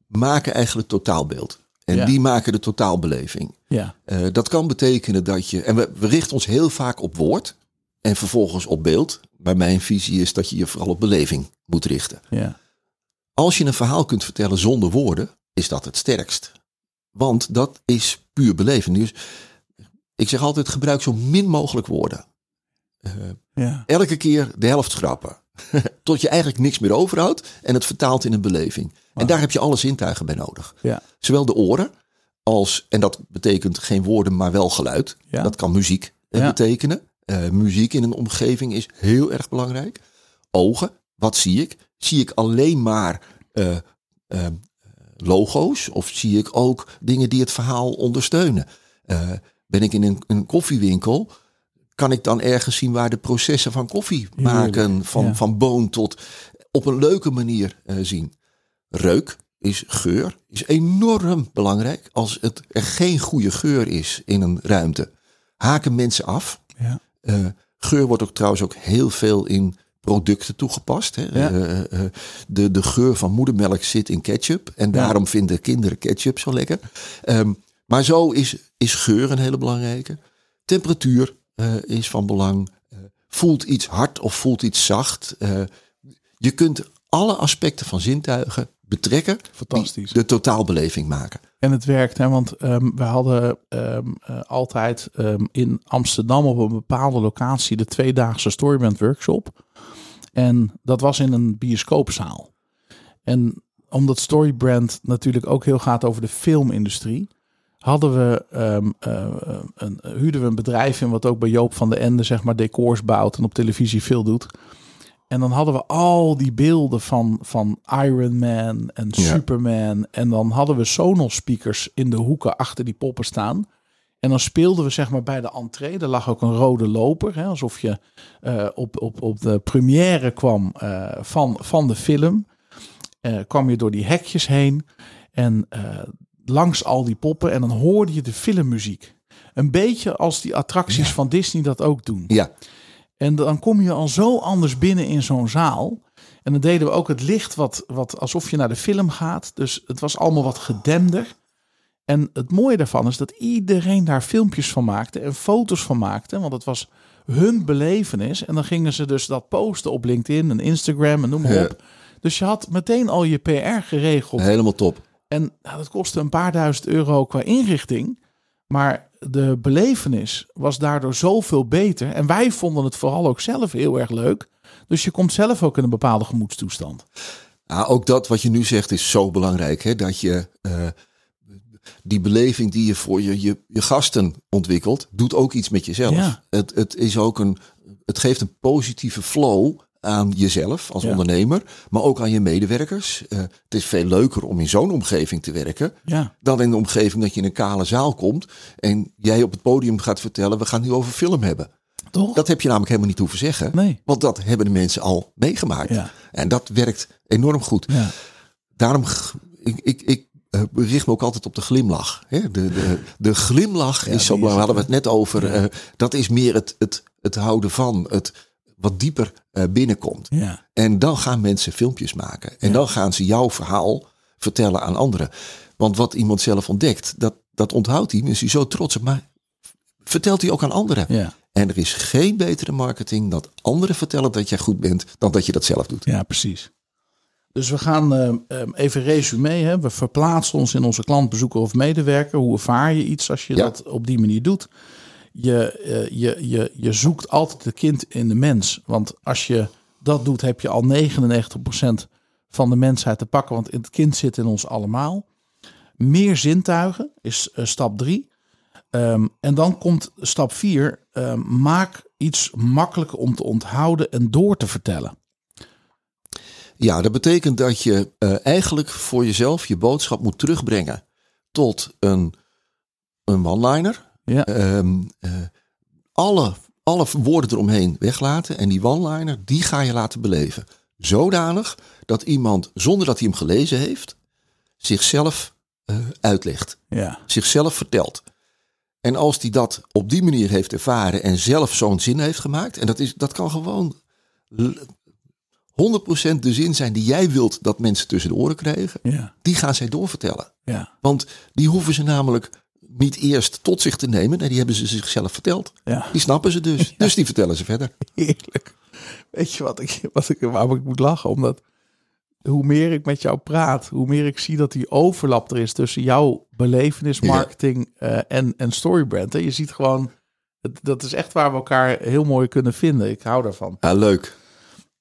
maken eigenlijk het totaalbeeld. En Ja. die maken de totaalbeleving. Ja, Eh, dat kan betekenen dat je. En we, we richten ons heel vaak op woord en vervolgens op beeld. Maar mijn visie is dat je je vooral op beleving moet richten. ja, Als je een verhaal kunt vertellen zonder woorden, is dat het sterkst. Want dat is puur beleving. Dus ik zeg altijd: gebruik zo min mogelijk woorden. Eh, ja, elke keer de helft schrappen. (laughs) Tot je eigenlijk niks meer overhoudt en het vertaalt in een beleving. En daar heb je alle zintuigen bij nodig. ja, Zowel de oren als, en dat betekent geen woorden, maar wel geluid. Ja. Dat kan muziek eh, betekenen. Eh, muziek in een omgeving is heel erg belangrijk. Ogen, wat zie ik? Zie ik alleen maar logo's of zie ik ook dingen die het verhaal ondersteunen? Ben ik in een, een koffiewinkel? Kan ik dan ergens zien waar de processen van koffie maken, van, ja. van boon tot op een leuke manier eh, zien? Reuk is geur, is enorm belangrijk. Als het er geen goede geur is in een ruimte, haken mensen af. ja, Eh, geur wordt ook trouwens ook heel veel in producten toegepast. Hè. Ja. Eh, de, de geur van moedermelk zit in ketchup. En daarom vinden kinderen ketchup zo lekker. Ehm, maar zo is, is geur een hele belangrijke. Temperatuur is van belang. Eh, voelt iets hard of voelt iets zacht. Eh, je kunt alle aspecten van zintuigen betrekken. fantastisch. De totaalbeleving maken. En het werkt, hè, want ehm, we hadden ehm, eh, altijd ehm, in Amsterdam op een bepaalde locatie de tweedaagse Storyband workshop. En dat was in een bioscoopzaal. En omdat Storybrand natuurlijk ook heel gaat over de filmindustrie, hadden we, eh, een, huurden we een bedrijf in wat ook bij Joop van de Ende zeg maar decors bouwt en op televisie veel doet. En dan hadden we al die beelden van, van Iron Man en Ja. Superman. En dan hadden we Sonos speakers in de hoeken achter die poppen staan. En dan speelden we zeg maar bij de entree. Er lag ook een rode loper. Hè, alsof je eh, op, op, op de première kwam eh, van, van de film. Eh, kwam je door die hekjes heen. En eh, langs al die poppen. En dan hoorde je de filmmuziek. Een beetje als die attracties van Disney dat ook doen. Ja, En dan kom je al zo anders binnen in zo'n zaal. En dan deden we ook het licht wat, wat alsof je naar de film gaat. Dus het was allemaal wat gedemder. En het mooie daarvan is dat iedereen daar filmpjes van maakte en foto's van maakte. Want het was hun belevenis. En dan gingen ze dus dat posten op LinkedIn en Instagram en noem maar Ja. op. Dus je had meteen al je PR geregeld. helemaal top. En nou, dat kostte een paar duizend euro qua inrichting. Maar de belevenis was daardoor zoveel beter. En wij vonden het vooral ook zelf heel erg leuk. Dus je komt zelf ook in een bepaalde gemoedstoestand. Ja, ook dat wat je nu zegt is zo belangrijk. Hè? Dat je eh, die beleving die je voor je, je, je gasten ontwikkelt, doet ook iets met jezelf. Ja. Het, het, is ook een, het geeft een positieve flow aan jezelf als Ja. ondernemer, maar ook aan je medewerkers. Eh, het is veel leuker om in zo'n omgeving te werken Ja, dan in de omgeving dat je in een kale zaal komt en jij op het podium gaat vertellen, we gaan nu over film hebben. toch? Dat heb je namelijk helemaal niet hoeven zeggen. Nee. Want dat hebben de mensen al meegemaakt. Ja. En dat werkt enorm goed. Ja. Daarom, ik, ik, ik eh, richt me ook altijd op de glimlach. De, de, de glimlach Ja, is zo belangrijk. Hadden we het, net over. eh, dat is meer het, het, het houden van. Het wat dieper eh, binnenkomt. Ja. En dan gaan mensen filmpjes maken. En dan gaan ze jouw verhaal vertellen aan anderen. Want wat iemand zelf ontdekt, dat, dat onthoudt hij. Is hij zo trots op. Maar vertelt hij ook aan anderen. Ja. En er is geen betere marketing dat anderen vertellen dat jij goed bent, dan dat je dat zelf doet. Ja, precies. Dus we gaan eh, eh, even resume. Hè. We verplaatsen ons in onze klantbezoeker of medewerker. Hoe ervaar je iets als je Ja. dat op die manier doet? Je, eh, je, je, je zoekt altijd de kind in de mens. Want als je dat doet, heb je al 99% van de mensheid te pakken. Want het kind zit in ons allemaal. Meer zintuigen is eh, stap drie. Ehm, en dan komt stap vier. ehm, maak iets makkelijker om te onthouden en door te vertellen. Ja, dat betekent dat je eh, eigenlijk voor jezelf je boodschap moet terugbrengen tot een, een one-liner. Ja. Ehm, eh, alle, alle woorden eromheen weglaten. En die one-liner, die ga je laten beleven. Zodanig dat iemand, zonder dat hij hem gelezen heeft, zichzelf eh, uitlegt. Ja. Zichzelf vertelt. En als hij dat op die manier heeft ervaren en zelf zo'n zin heeft gemaakt. En dat, is, dat kan gewoon l- 100% de zin zijn die jij wilt dat mensen tussen de oren krijgen. Ja. Die gaan zij doorvertellen. Ja. Want die hoeven ze namelijk niet eerst tot zich te nemen. Nee, die hebben ze zichzelf verteld. Ja. Die snappen ze dus. (laughs) Dus die vertellen ze verder. (laughs) Heerlijk. Weet je wat ik, wat ik, waarom ik moet lachen? Omdat hoe meer ik met jou praat, hoe meer ik zie dat die overlap er is tussen jouw belevenis, Ja. marketing eh, en, en storybrand. Hè? Je ziet gewoon, dat is echt waar we elkaar heel mooi kunnen vinden. Ik hou daarvan. Ja, leuk.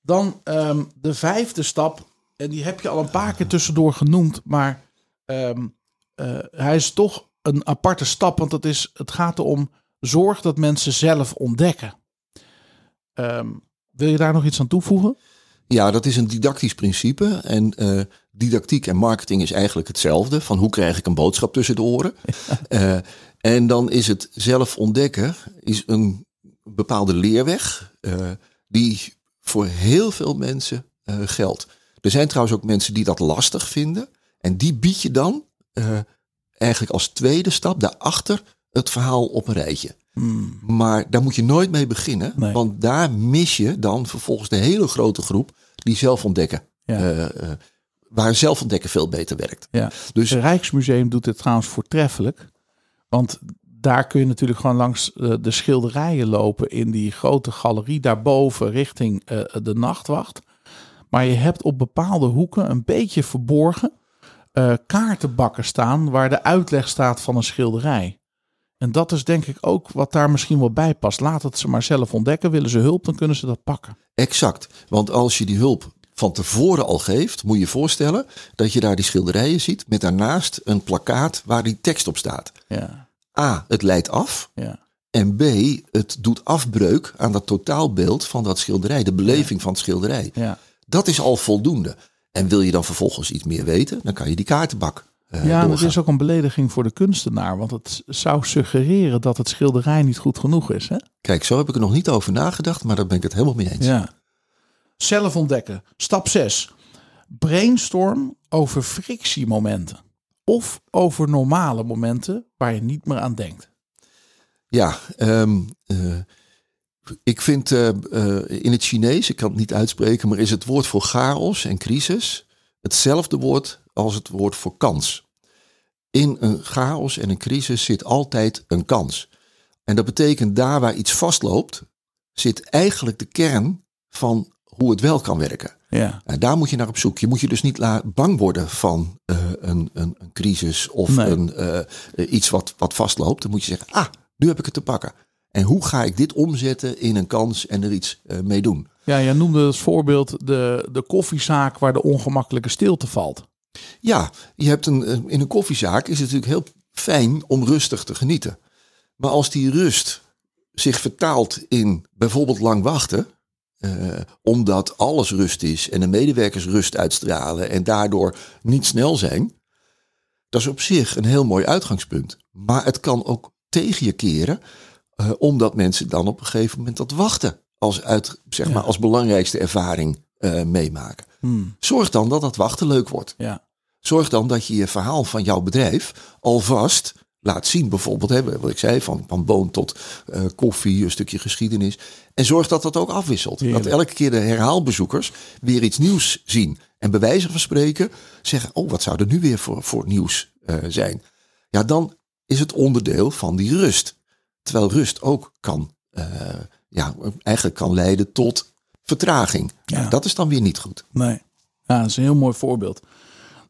Dan ehm, de vijfde stap, en die heb je al een paar keer tussendoor genoemd, maar ehm, eh, hij is toch een aparte stap, want het, is, het gaat erom zorg dat mensen zelf ontdekken. Ehm, wil je daar nog iets aan toevoegen? Ja, dat is een didactisch principe. En eh, didactiek en marketing is eigenlijk hetzelfde. Van hoe krijg ik een boodschap tussen de oren? (laughs) Eh, en dan is het zelf ontdekken is een bepaalde leerweg eh, die voor heel veel mensen geldt. Er zijn trouwens ook mensen die dat lastig vinden. En die bied je dan eigenlijk als tweede stap daarachter het verhaal op een rijtje. Maar daar moet je nooit mee beginnen. Nee. Want daar mis je dan vervolgens de hele grote groep die zelf ontdekken. Ja. eh, eh, waar zelf ontdekken veel beter werkt. Ja. Dus Het Rijksmuseum doet dit trouwens voortreffelijk. Want daar kun je natuurlijk gewoon langs eh, de schilderijen lopen in die grote galerie daarboven richting de nachtwacht. Maar je hebt op bepaalde hoeken een beetje verborgen eh, kaartenbakken staan waar de uitleg staat van een schilderij. En dat is denk ik ook wat daar misschien wel bij past. Laat het ze maar zelf ontdekken. Willen ze hulp, dan kunnen ze dat pakken. exact. Want als je die hulp van tevoren al geeft, moet je je voorstellen dat je daar die schilderijen ziet met daarnaast een plakkaat waar die tekst op staat. Ja, A, het leidt af. ja, En B, het doet afbreuk aan dat totaalbeeld van dat schilderij, de beleving van het schilderij. ja. Dat is al voldoende. En wil je dan vervolgens iets meer weten, dan kan je die kaartenbak eh Ja, doorgaan. is ook een belediging voor de kunstenaar. Want het zou suggereren dat het schilderij niet goed genoeg is. Hè? Kijk, zo heb ik er nog niet over nagedacht, maar daar ben ik het helemaal mee eens. Ja. Zelf ontdekken. Stap 6. Brainstorm over frictiemomenten. Of over normale momenten waar je niet meer aan denkt. Ja, eh, ik vind eh, eh, in het Chinees, ik kan het niet uitspreken, maar is het woord voor chaos en crisis hetzelfde woord als het woord voor kans. In een chaos en een crisis zit altijd een kans. En dat betekent daar waar iets vastloopt, zit eigenlijk de kern van hoe het wel kan werken. Ja. En daar moet je naar op zoek. Je moet je dus niet bang worden van eh, een, een, een crisis of Nee. een, iets wat, wat vastloopt. Dan moet je zeggen, ah, nu heb ik het te pakken. En hoe ga ik dit omzetten in een kans en er iets eh, mee doen? Ja, jij noemde als voorbeeld de, de koffiezaak waar de ongemakkelijke stilte valt. Ja, je hebt een, eh, in een koffiezaak is het natuurlijk heel fijn om rustig te genieten. Maar als die rust zich vertaalt in bijvoorbeeld lang wachten, eh, omdat alles rust is en de medewerkers rust uitstralen en daardoor niet snel zijn, dat is op zich een heel mooi uitgangspunt. Maar het kan ook tegen je keren, eh, omdat mensen dan op een gegeven moment dat wachten als, uit, zeg maar, als belangrijkste ervaring eh, meemaken. Hmm. Zorg dan dat dat wachten leuk wordt. Ja. Zorg dan dat je je verhaal van jouw bedrijf alvast laat zien. Bijvoorbeeld, hè, wat ik zei, van, van boon tot eh, koffie, een stukje geschiedenis. En zorg dat dat ook afwisselt. Heerlijk. Dat elke keer de herhaalbezoekers weer iets nieuws zien. En bij wijze van spreken zeggen, oh, wat zou er nu weer voor, voor nieuws zijn? Ja, dan is het onderdeel van die rust. Terwijl rust ook kan, eh, ja, eigenlijk kan leiden tot vertraging. Ja. Dat is dan weer niet goed. Nee. Ja, dat is een heel mooi voorbeeld.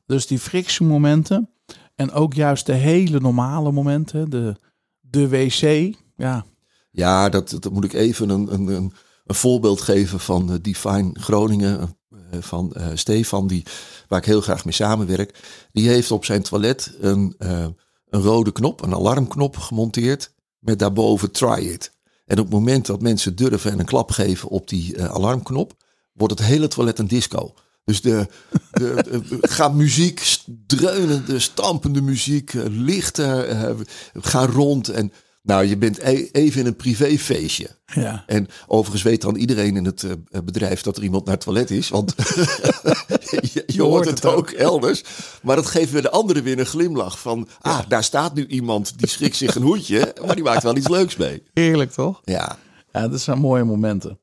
Dus die frictiemomenten en ook juist de hele normale momenten, de, de wc. Ja, Ja, dat, dat moet ik even een, een, een, een voorbeeld geven van eh, Define Groningen. eh, van eh, Stefan, die, waar ik heel graag mee samenwerk. Die heeft op zijn toilet een, een rode knop, een alarmknop gemonteerd. Met daarboven try it. En op het moment dat mensen durven en een klap geven op die eh, alarmknop, wordt het hele toilet een disco. Dus de, de, gaat muziek, dreunende, stampende muziek, eh, lichten eh, gaan rond. En nou, je bent e- even in een privéfeestje. Ja. En overigens weet dan iedereen in het eh, bedrijf dat er iemand naar het toilet is. Want (laughs) je, je hoort het ook elders. Maar dat geeft weer de anderen weer een glimlach. Van, ah, daar staat nu iemand die schrikt zich een hoedje. Maar die maakt wel iets leuks mee. Heerlijk toch? Ja, Ja, dat zijn mooie momenten.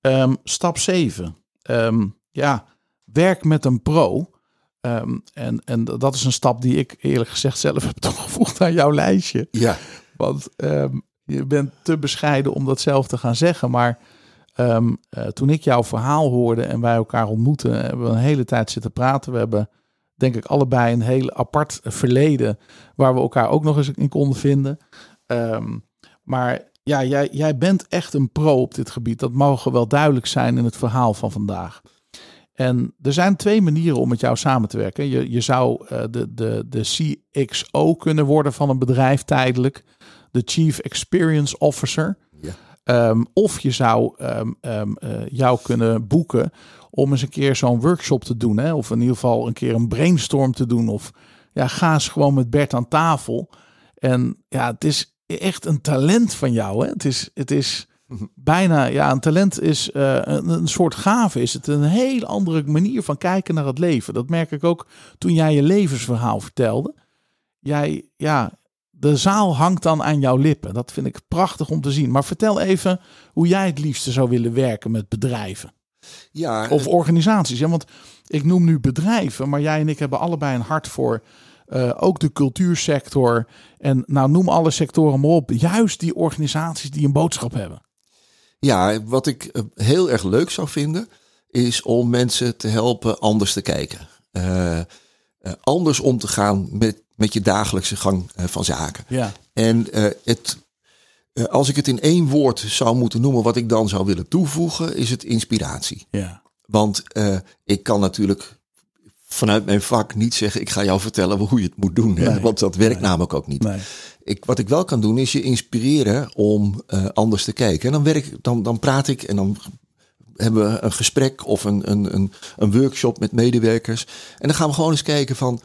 Ehm, stap 7. ja, werk met een pro. Ehm, en, en dat is een stap die ik eerlijk gezegd zelf (laughs) heb toegevoegd aan jouw lijstje. ja, Want ehm, je bent te bescheiden om dat zelf te gaan zeggen. Maar ehm, eh, toen ik jouw verhaal hoorde en wij elkaar ontmoetten, hebben we een hele tijd zitten praten. We hebben denk ik allebei een heel apart verleden waar we elkaar ook nog eens in konden vinden. Ehm, maar ja, jij, jij bent echt een pro op dit gebied. Dat mogen wel duidelijk zijn in het verhaal van vandaag. En er zijn twee manieren om met jou samen te werken. Je, je zou eh, de, de, de CXO kunnen worden van een bedrijf tijdelijk. De Chief Experience Officer. Ja. Ehm, of je zou ehm, ehm, eh, jou kunnen boeken om eens een keer zo'n workshop te doen. Hè? Of in ieder geval een keer een brainstorm te doen. Of ja, ga eens gewoon met Bert aan tafel. En ja, het is echt een talent van jou. Hè? Het is, het is bijna, ja, een talent is eh, een, een soort gave. Is het een hele andere manier van kijken naar het leven. Dat merk ik ook toen jij je levensverhaal vertelde. Jij, ja, de zaal hangt dan aan jouw lippen. Dat vind ik prachtig om te zien. Maar vertel even hoe jij het liefste zou willen werken met bedrijven ja of organisaties. Ja, want ik noem nu bedrijven, maar jij en ik hebben allebei een hart voor eh, ook de cultuursector. En nou, noem alle sectoren maar op. Juist die organisaties die een boodschap hebben. Ja, wat ik eh, heel erg leuk zou vinden, is om mensen te helpen anders te kijken. Eh, eh, anders om te gaan met, met je dagelijkse gang van zaken. Ja, En het, als ik het in één woord zou moeten noemen, wat ik dan zou willen toevoegen, is het inspiratie. ja, Want ik kan natuurlijk vanuit mijn vak niet zeggen, ik ga jou vertellen hoe je het moet doen. Hè? Nee. Want dat werkt namelijk ook niet. nee. Ik, wat ik wel kan doen, is je inspireren om eh, anders te kijken. En dan, werk, dan, dan praat ik en dan hebben we een gesprek of een, een, een, een workshop met medewerkers. En dan gaan we gewoon eens kijken van,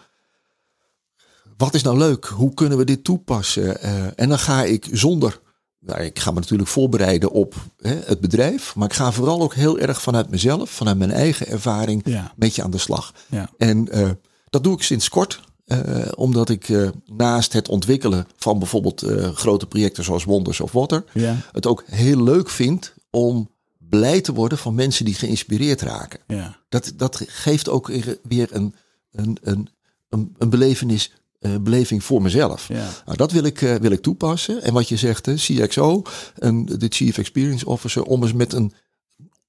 wat is nou leuk? Hoe kunnen we dit toepassen? Eh, en dan ga ik zonder, nou, ik ga me natuurlijk voorbereiden op hè, het bedrijf. Maar ik ga vooral ook heel erg vanuit mezelf, vanuit mijn eigen ervaring, Ja. met je aan de slag. Ja. En eh, dat doe ik sinds kort. eh, omdat ik eh, naast het ontwikkelen van bijvoorbeeld grote projecten zoals Wonders of Water, Ja, het ook heel leuk vind om blij te worden van mensen die geïnspireerd raken. ja, Dat, dat geeft ook weer een, een, een, een, een belevenis, eh, beleving voor mezelf. ja. Nou, dat wil ik, eh, wil ik toepassen. En wat je zegt, hè, CXO, een, de Chief Experience Officer, om eens met een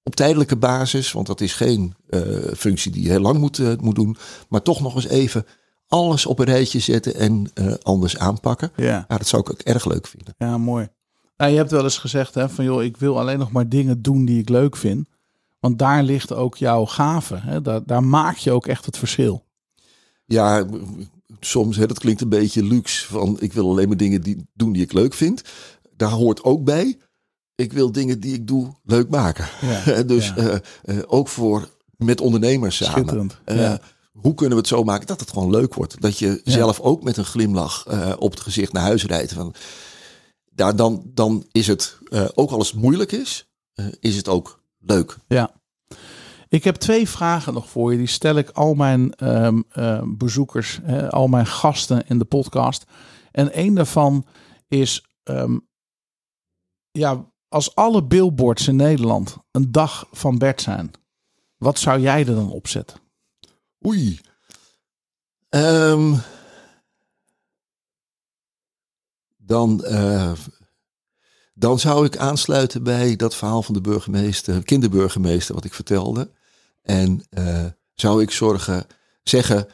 op tijdelijke basis, want dat is geen eh, functie die je heel lang moet, eh, moet doen, maar toch nog eens even alles op een rijtje zetten en eh, anders aanpakken. ja. Ja, dat zou ik ook erg leuk vinden. Ja, mooi. Nou, je hebt wel eens gezegd hè, van joh, ik wil alleen nog maar dingen doen die ik leuk vind. Want daar ligt ook jouw gave. Hè? Daar, daar maak je ook echt het verschil. Ja, soms, hè, dat klinkt een beetje luxe, van ik wil alleen maar dingen die, doen die ik leuk vind. Daar hoort ook bij, ik wil dingen die ik doe leuk maken. Ja, (laughs) dus ja. eh, eh, ook voor met ondernemers samen. Eh. Hoe kunnen we het zo maken dat het gewoon leuk wordt? Dat je zelf ook met een glimlach op het gezicht naar huis rijdt. Van, daar, dan, dan is het, ook als het moeilijk is, is het ook leuk. Ja. Ik heb twee vragen nog voor je. Die stel ik al mijn ehm, ehm, bezoekers, al mijn gasten in de podcast. En één daarvan is: ehm, ja, als alle billboards in Nederland een dag van Bert zijn, wat zou jij er dan opzetten? Oei. Dan, eh, dan zou ik aansluiten bij dat verhaal van de burgemeester, kinderburgemeester, wat ik vertelde. En eh, zou ik zorgen, zeggen,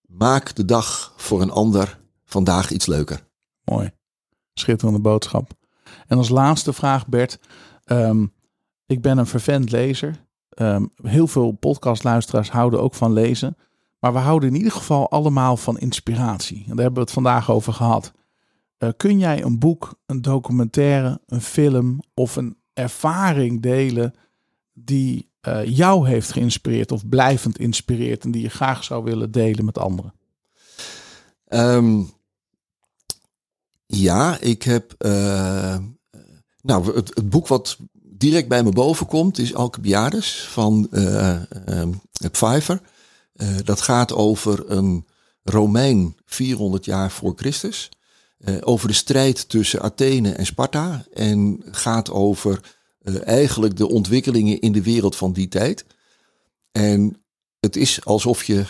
maak de dag voor een ander vandaag iets leuker. Mooi. Schitterende boodschap. En als laatste vraag, Bert. Ehm, ik ben een vervent lezer. ehm, heel veel podcastluisteraars houden ook van lezen. Maar we houden in ieder geval allemaal van inspiratie. En daar hebben we het vandaag over gehad. Eh, kun jij een boek, een documentaire, een film of een ervaring delen die eh, jou heeft geïnspireerd of blijvend inspireert en die je graag zou willen delen met anderen? Ehm, ja, ik heb. eh, nou, het, boek wat direct bij me boven komt is Alcibiades van ehm, Pfeiffer. Dat gaat over een Romein 400 jaar voor Christus. Over de strijd tussen Athene en Sparta. En gaat over eigenlijk de ontwikkelingen in de wereld van die tijd. En het is alsof je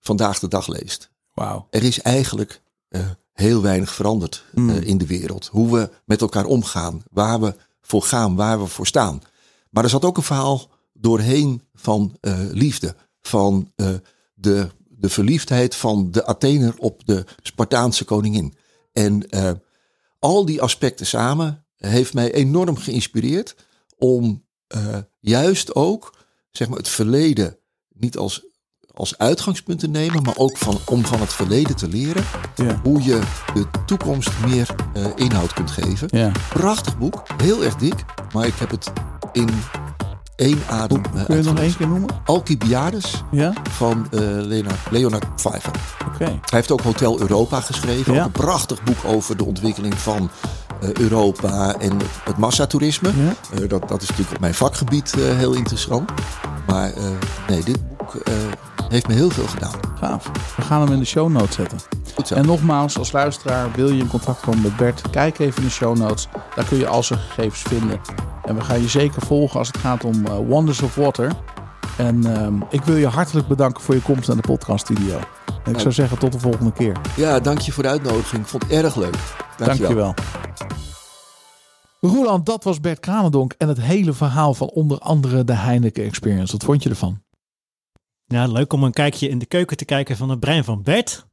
vandaag de dag leest. Wauw. Er is eigenlijk eh, heel weinig veranderd eh, Mm. in de wereld. Hoe we met elkaar omgaan, waar we voor gaan, waar we voor staan. Maar er zat ook een verhaal doorheen van eh, liefde. Van eh, de, de verliefdheid van de Athener op de Spartaanse koningin. En eh, al die aspecten samen heeft mij enorm geïnspireerd om eh, juist ook zeg maar, het verleden niet als, als uitgangspunt te nemen, maar ook van, om van het verleden te leren Ja. hoe je de toekomst meer eh, inhoud kunt geven. Ja. Prachtig boek, heel erg dik, maar ik heb het in één adem eh, Kun je het nog één keer noemen? Alcibiades Ja? van eh, Leonard, Leonard Pfeiffer. Oké. Hij heeft ook Hotel Europa geschreven. Ja. Ook een prachtig boek over de ontwikkeling van Europa en het, massatoerisme. Ja. Eh, dat, dat is natuurlijk op mijn vakgebied eh, heel interessant. Maar eh, nee, dit boek eh, heeft me heel veel gedaan. Gaaf. We gaan hem in de show notes zetten. Goed zo. En nogmaals, als luisteraar wil je in contact komen met Bert, kijk even in de show notes. Daar kun je al zijn gegevens vinden. En we gaan je zeker volgen als het gaat om eh, Wonders of Water. En ehm, ik wil je hartelijk bedanken voor je komst naar de podcaststudio. En ik zou zeggen tot de volgende keer. Ja, dank je voor de uitnodiging. Ik vond het erg leuk. Dankjewel. Dankjewel. Roland, dat was Bert Kranendonk en het hele verhaal van onder andere de Heineken Experience. Wat vond je ervan? Ja, leuk om een kijkje in de keuken te kijken van het brein van Bert.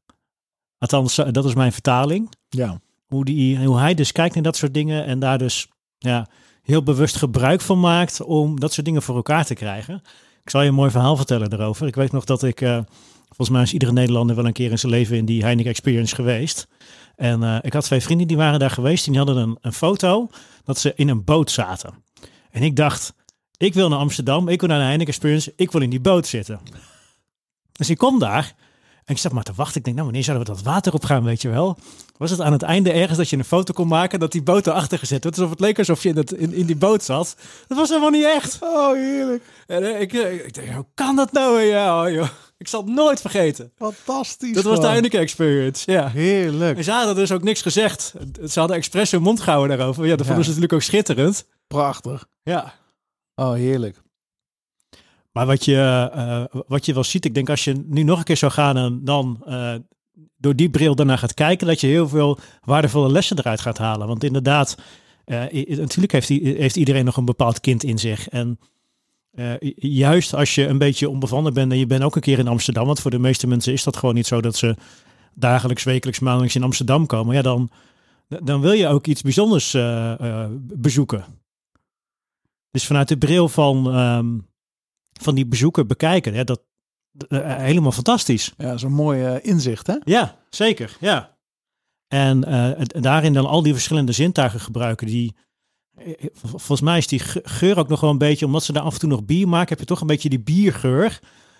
Althans, zo- dat is mijn vertaling. Ja. Hoe, die, hoe hij dus kijkt naar dat soort dingen en daar dus ja, heel bewust gebruik van maakt om dat soort dingen voor elkaar te krijgen. Ik zal je een mooi verhaal vertellen daarover. Ik weet nog dat ik, eh, volgens mij is iedere Nederlander wel een keer in zijn leven in die Heineken Experience geweest. En eh, ik had twee vrienden die waren daar geweest. Die hadden een, een foto dat ze in een boot zaten. En ik dacht, ik wil naar Amsterdam, ik wil naar de Heineken Experience, ik wil in die boot zitten. Dus ik kom daar en ik zat maar te wachten. Ik denk, nou, wanneer zouden we dat water op gaan, weet je wel? Was het aan het einde ergens dat je een foto kon maken dat die boot erachter gezet werd? Alsof het leek alsof je in, het, in, in die boot zat. Dat was helemaal niet echt. Oh, heerlijk. En eh, ik, eh, ik denk, hoe kan dat nou? Ja, oh, joh. Ik zal het nooit vergeten. Fantastisch. Dat was de. Heineken Experience, ja. Heerlijk. En ze hadden dus ook niks gezegd. Ze hadden expres hun mond gehouden daarover. Ja, dat vonden ze natuurlijk ook schitterend. Prachtig. Ja. Oh, heerlijk. Maar wat je, eh, wat je wel ziet, ik denk als je nu nog een keer zou gaan en dan eh, door die bril daarna gaat kijken, dat je heel veel waardevolle lessen eruit gaat halen. Want inderdaad, eh, natuurlijk heeft, heeft iedereen nog een bepaald kind in zich. En eh, ju- juist als je een beetje onbevangen bent en je bent ook een keer in Amsterdam, want voor de meeste mensen is dat gewoon niet zo dat ze dagelijks, wekelijks, maandelijks in Amsterdam komen. Ja, dan, dan wil je ook iets bijzonders eh, eh, bezoeken. Dus vanuit de bril van, ehm, van die bezoeker bekijken, ja, dat helemaal fantastisch. Ja, zo'n mooi inzicht, hè? Ja, zeker. Ja. En daarin dan al die verschillende zintuigen gebruiken. Die, volgens mij is die ge- geur ook nog wel een beetje, omdat ze daar af en toe nog bier maken, heb je toch een beetje die biergeur.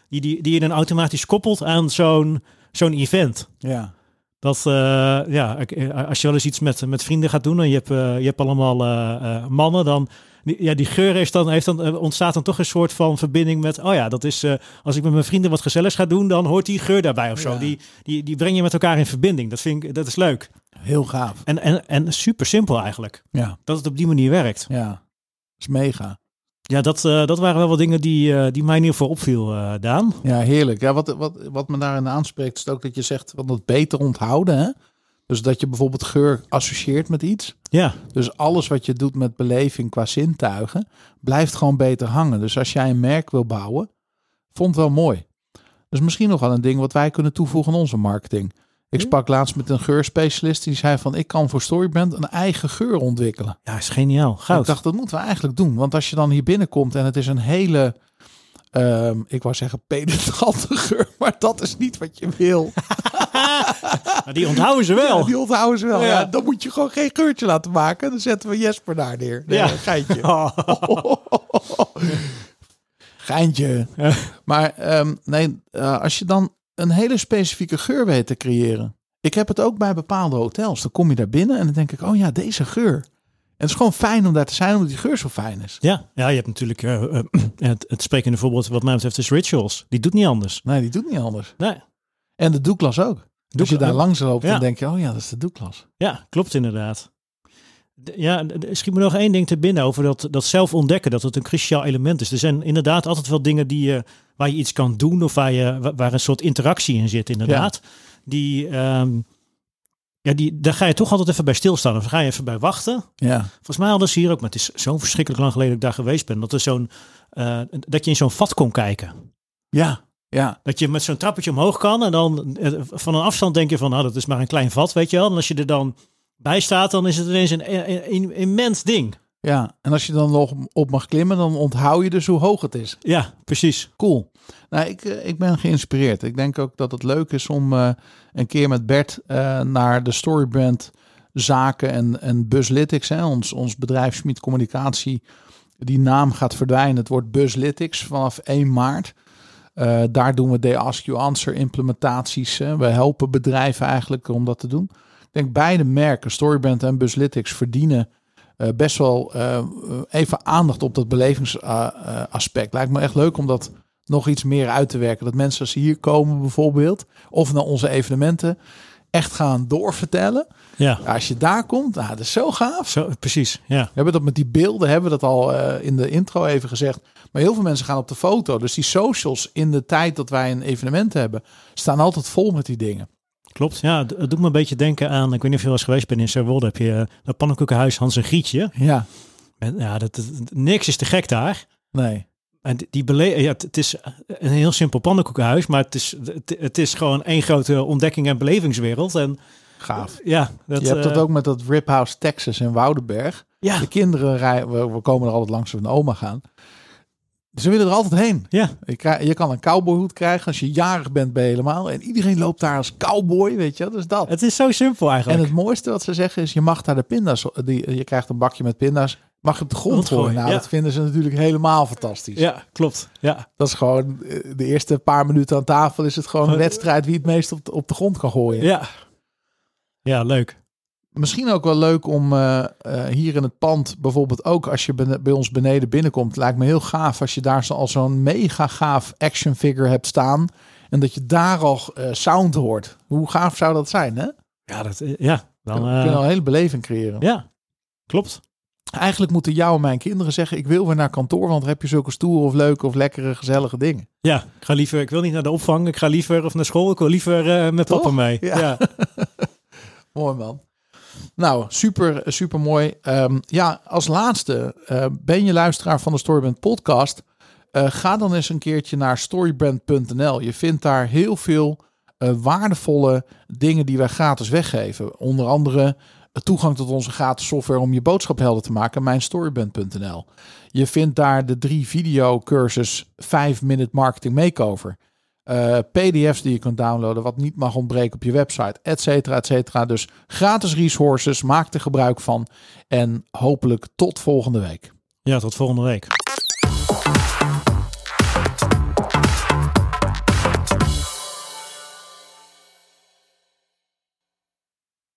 Die, die, die je dan automatisch koppelt aan zo'n zo'n event. Ja. Dat, eh, ja, eh, als je wel eens iets met, met vrienden gaat doen en je hebt, eh, je hebt allemaal mannen, dan, die, ja, die geur heeft dan, heeft dan, ontstaat dan toch een soort van verbinding met, oh ja, dat is, als ik met mijn vrienden wat gezelligs ga doen, dan hoort die geur daarbij of zo. Ja. Die, die, die breng je met elkaar in verbinding. Dat vind ik, dat is leuk. Heel gaaf. En, en, en super simpel eigenlijk, Ja. dat het op die manier werkt. Ja. Dat is mega. Ja, dat, eh, dat waren wel wat dingen die, eh, die mij in ieder geval opviel, eh, Daan. Ja, heerlijk. Ja, wat, wat, wat me daarin aanspreekt is ook dat je zegt van het beter onthouden. Hè? Dus dat je bijvoorbeeld geur associeert met iets. Ja, Dus alles wat je doet met beleving qua zintuigen blijft gewoon beter hangen. Dus als jij een merk wil bouwen, vond het wel mooi. Dus misschien nog wel een ding wat wij kunnen toevoegen aan onze marketing. Ik sprak laatst met een geurspecialist die zei van ik kan voor Storybrand een eigen geur ontwikkelen. ja is geniaal. Goud. Ik dacht dat moeten we eigenlijk doen, want als je dan hier binnenkomt en het is een hele ehm, ik wou zeggen penetrante (laughs) geur, maar dat is niet wat je wil. (laughs) (laughs) Maar die onthouden ze wel. Ja, die onthouden ze wel. Ja. Ja. dan moet je gewoon geen geurtje laten maken. Dan zetten we Jesper daar neer. Nee, Ja. geintje. Oh. Geintje. Ja. Maar ehm, nee, eh, als je dan een hele specifieke geur weet te creëren. Ik heb het ook bij bepaalde hotels. Dan kom je daar binnen en dan denk ik, oh ja, deze geur. En het is gewoon fijn om daar te zijn, omdat die geur zo fijn is. Ja, ja, je hebt natuurlijk eh, eh, (clears throat) het, het sprekende voorbeeld wat mij betreft is Rituals. Die doet niet anders. Nee, die doet niet anders. Nee. En de Douglas ook. Als je daar langs loopt, Ja. dan denk je, oh ja, dat is de Douglas. Ja, klopt inderdaad. Ja, schiet me nog één ding te binnen over dat, dat zelf ontdekken, dat het een cruciaal element is. Er zijn inderdaad altijd wel dingen die je, waar je iets kan doen of waar, je, wa- waar een soort interactie in zit, inderdaad. Die, ehm, ja, die, daar ga je toch altijd even bij stilstaan of ga je even bij wachten. Ja. Volgens mij hadden ze hier ook, maar het is zo verschrikkelijk lang geleden dat ik daar geweest ben, dat, er zo'n, eh, dat je in zo'n vat kon kijken. Ja. Ja. Dat je met zo'n trappetje omhoog kan en dan eh, van een afstand denk je van, nou dat is maar een klein vat, weet je wel. En als je er dan bij staat, dan is het ineens een, een, een immens ding. Ja. En als je dan nog op mag klimmen, dan onthoud je dus hoe hoog het is. Ja, precies. Cool. Nou, ik, eh, ik ben geïnspireerd. Ik denk ook dat het leuk is om eh, een keer met Bert eh, naar de Storybrand zaken en, en Buslytics, hè, ons, ons bedrijf Schmid Communicatie, die naam gaat verdwijnen. Het wordt Buslytics vanaf 1 maart. Daar doen we de Ask You Answer implementaties. Hè. We helpen bedrijven eigenlijk om dat te doen. Ik denk beide merken, Storybrand en Buslytics, verdienen eh, best wel eh, even aandacht op dat belevingsaspect. Lijkt me echt leuk om dat nog iets meer uit te werken. Dat mensen als ze hier komen bijvoorbeeld, of naar onze evenementen, echt gaan doorvertellen. Ja, Ja, als je daar komt, nou, dat is zo gaaf. zo, precies. Ja, We hebben dat met die beelden, hebben we dat al eh, in de intro even gezegd. Maar heel veel mensen gaan op de foto. Dus die socials in de tijd dat wij een evenement hebben, staan altijd vol met die dingen. Klopt. Ja, het doet me een beetje denken aan, ik weet niet of je wel eens geweest bent in Zeewolde, heb je eh, dat pannenkoekenhuis Hans en Grietje. Ja, En, ja, dat, dat- niks is te gek daar. nee. En die- bele ja, het, is een heel simpel pannenkoekenhuis, maar het is, het, het is gewoon één grote ontdekking en belevingswereld. En Gaaf. ja, dat, je hebt dat eh, ook met dat Rip House Texas in Woudenberg. Ja, De kinderen rijden, we, we komen er altijd langs als we naar oma gaan. Ze willen er altijd heen. ja, Je, krijg- je kan een cowboyhoed krijgen als je jarig bent ben je helemaal. En iedereen loopt daar als cowboy, weet je. Dat is dat. het is zo simpel En eigenlijk. het mooiste wat ze zeggen is, je mag daar de pinda's, die, je krijgt een bakje met pinda's, mag je op de grond gooien. Nou, ja. dat vinden ze natuurlijk helemaal fantastisch. ja, klopt. Ja, Dat is gewoon, eh, de eerste paar minuten aan tafel is het gewoon een wedstrijd wie het meest op de, op de grond kan gooien. ja. Ja, leuk. Misschien ook wel leuk om eh, eh, hier in het pand, bijvoorbeeld ook als je bij ons beneden binnenkomt, lijkt me heel gaaf als je daar zo, al zo'n mega gaaf action figure hebt staan en dat je daar al eh, sound hoort. Hoe gaaf zou dat zijn, hè? Ja, dat, ja, dan, kun je al een hele beleving creëren. ja, klopt. Eigenlijk moeten jou en mijn kinderen zeggen, ik wil weer naar kantoor, want dan heb je zulke stoere of leuke of lekkere, gezellige dingen. Ja, ik ga liever, ik wil niet naar de opvang, ik ga liever of naar school, ik wil liever met Toch? papa mee. Ja. Ja. (laughs) Mooi man. Nou, super, super mooi. Ehm, ja, als laatste, eh, ben je luisteraar van de Storybrand podcast? Eh, ga dan eens een keertje naar storybrand.nl. Je vindt daar heel veel eh, waardevolle dingen die wij gratis weggeven. Onder andere toegang tot onze gratis software om je boodschap helder te maken, mijnstorybrand.nl. Je vindt daar de drie videocursus 5 Minute Marketing Makeover. Eh, PDF's die je kunt downloaden, wat niet mag ontbreken op je website, et cetera, et cetera. Dus gratis resources, maak er gebruik van. En hopelijk tot volgende week. ja, tot volgende week.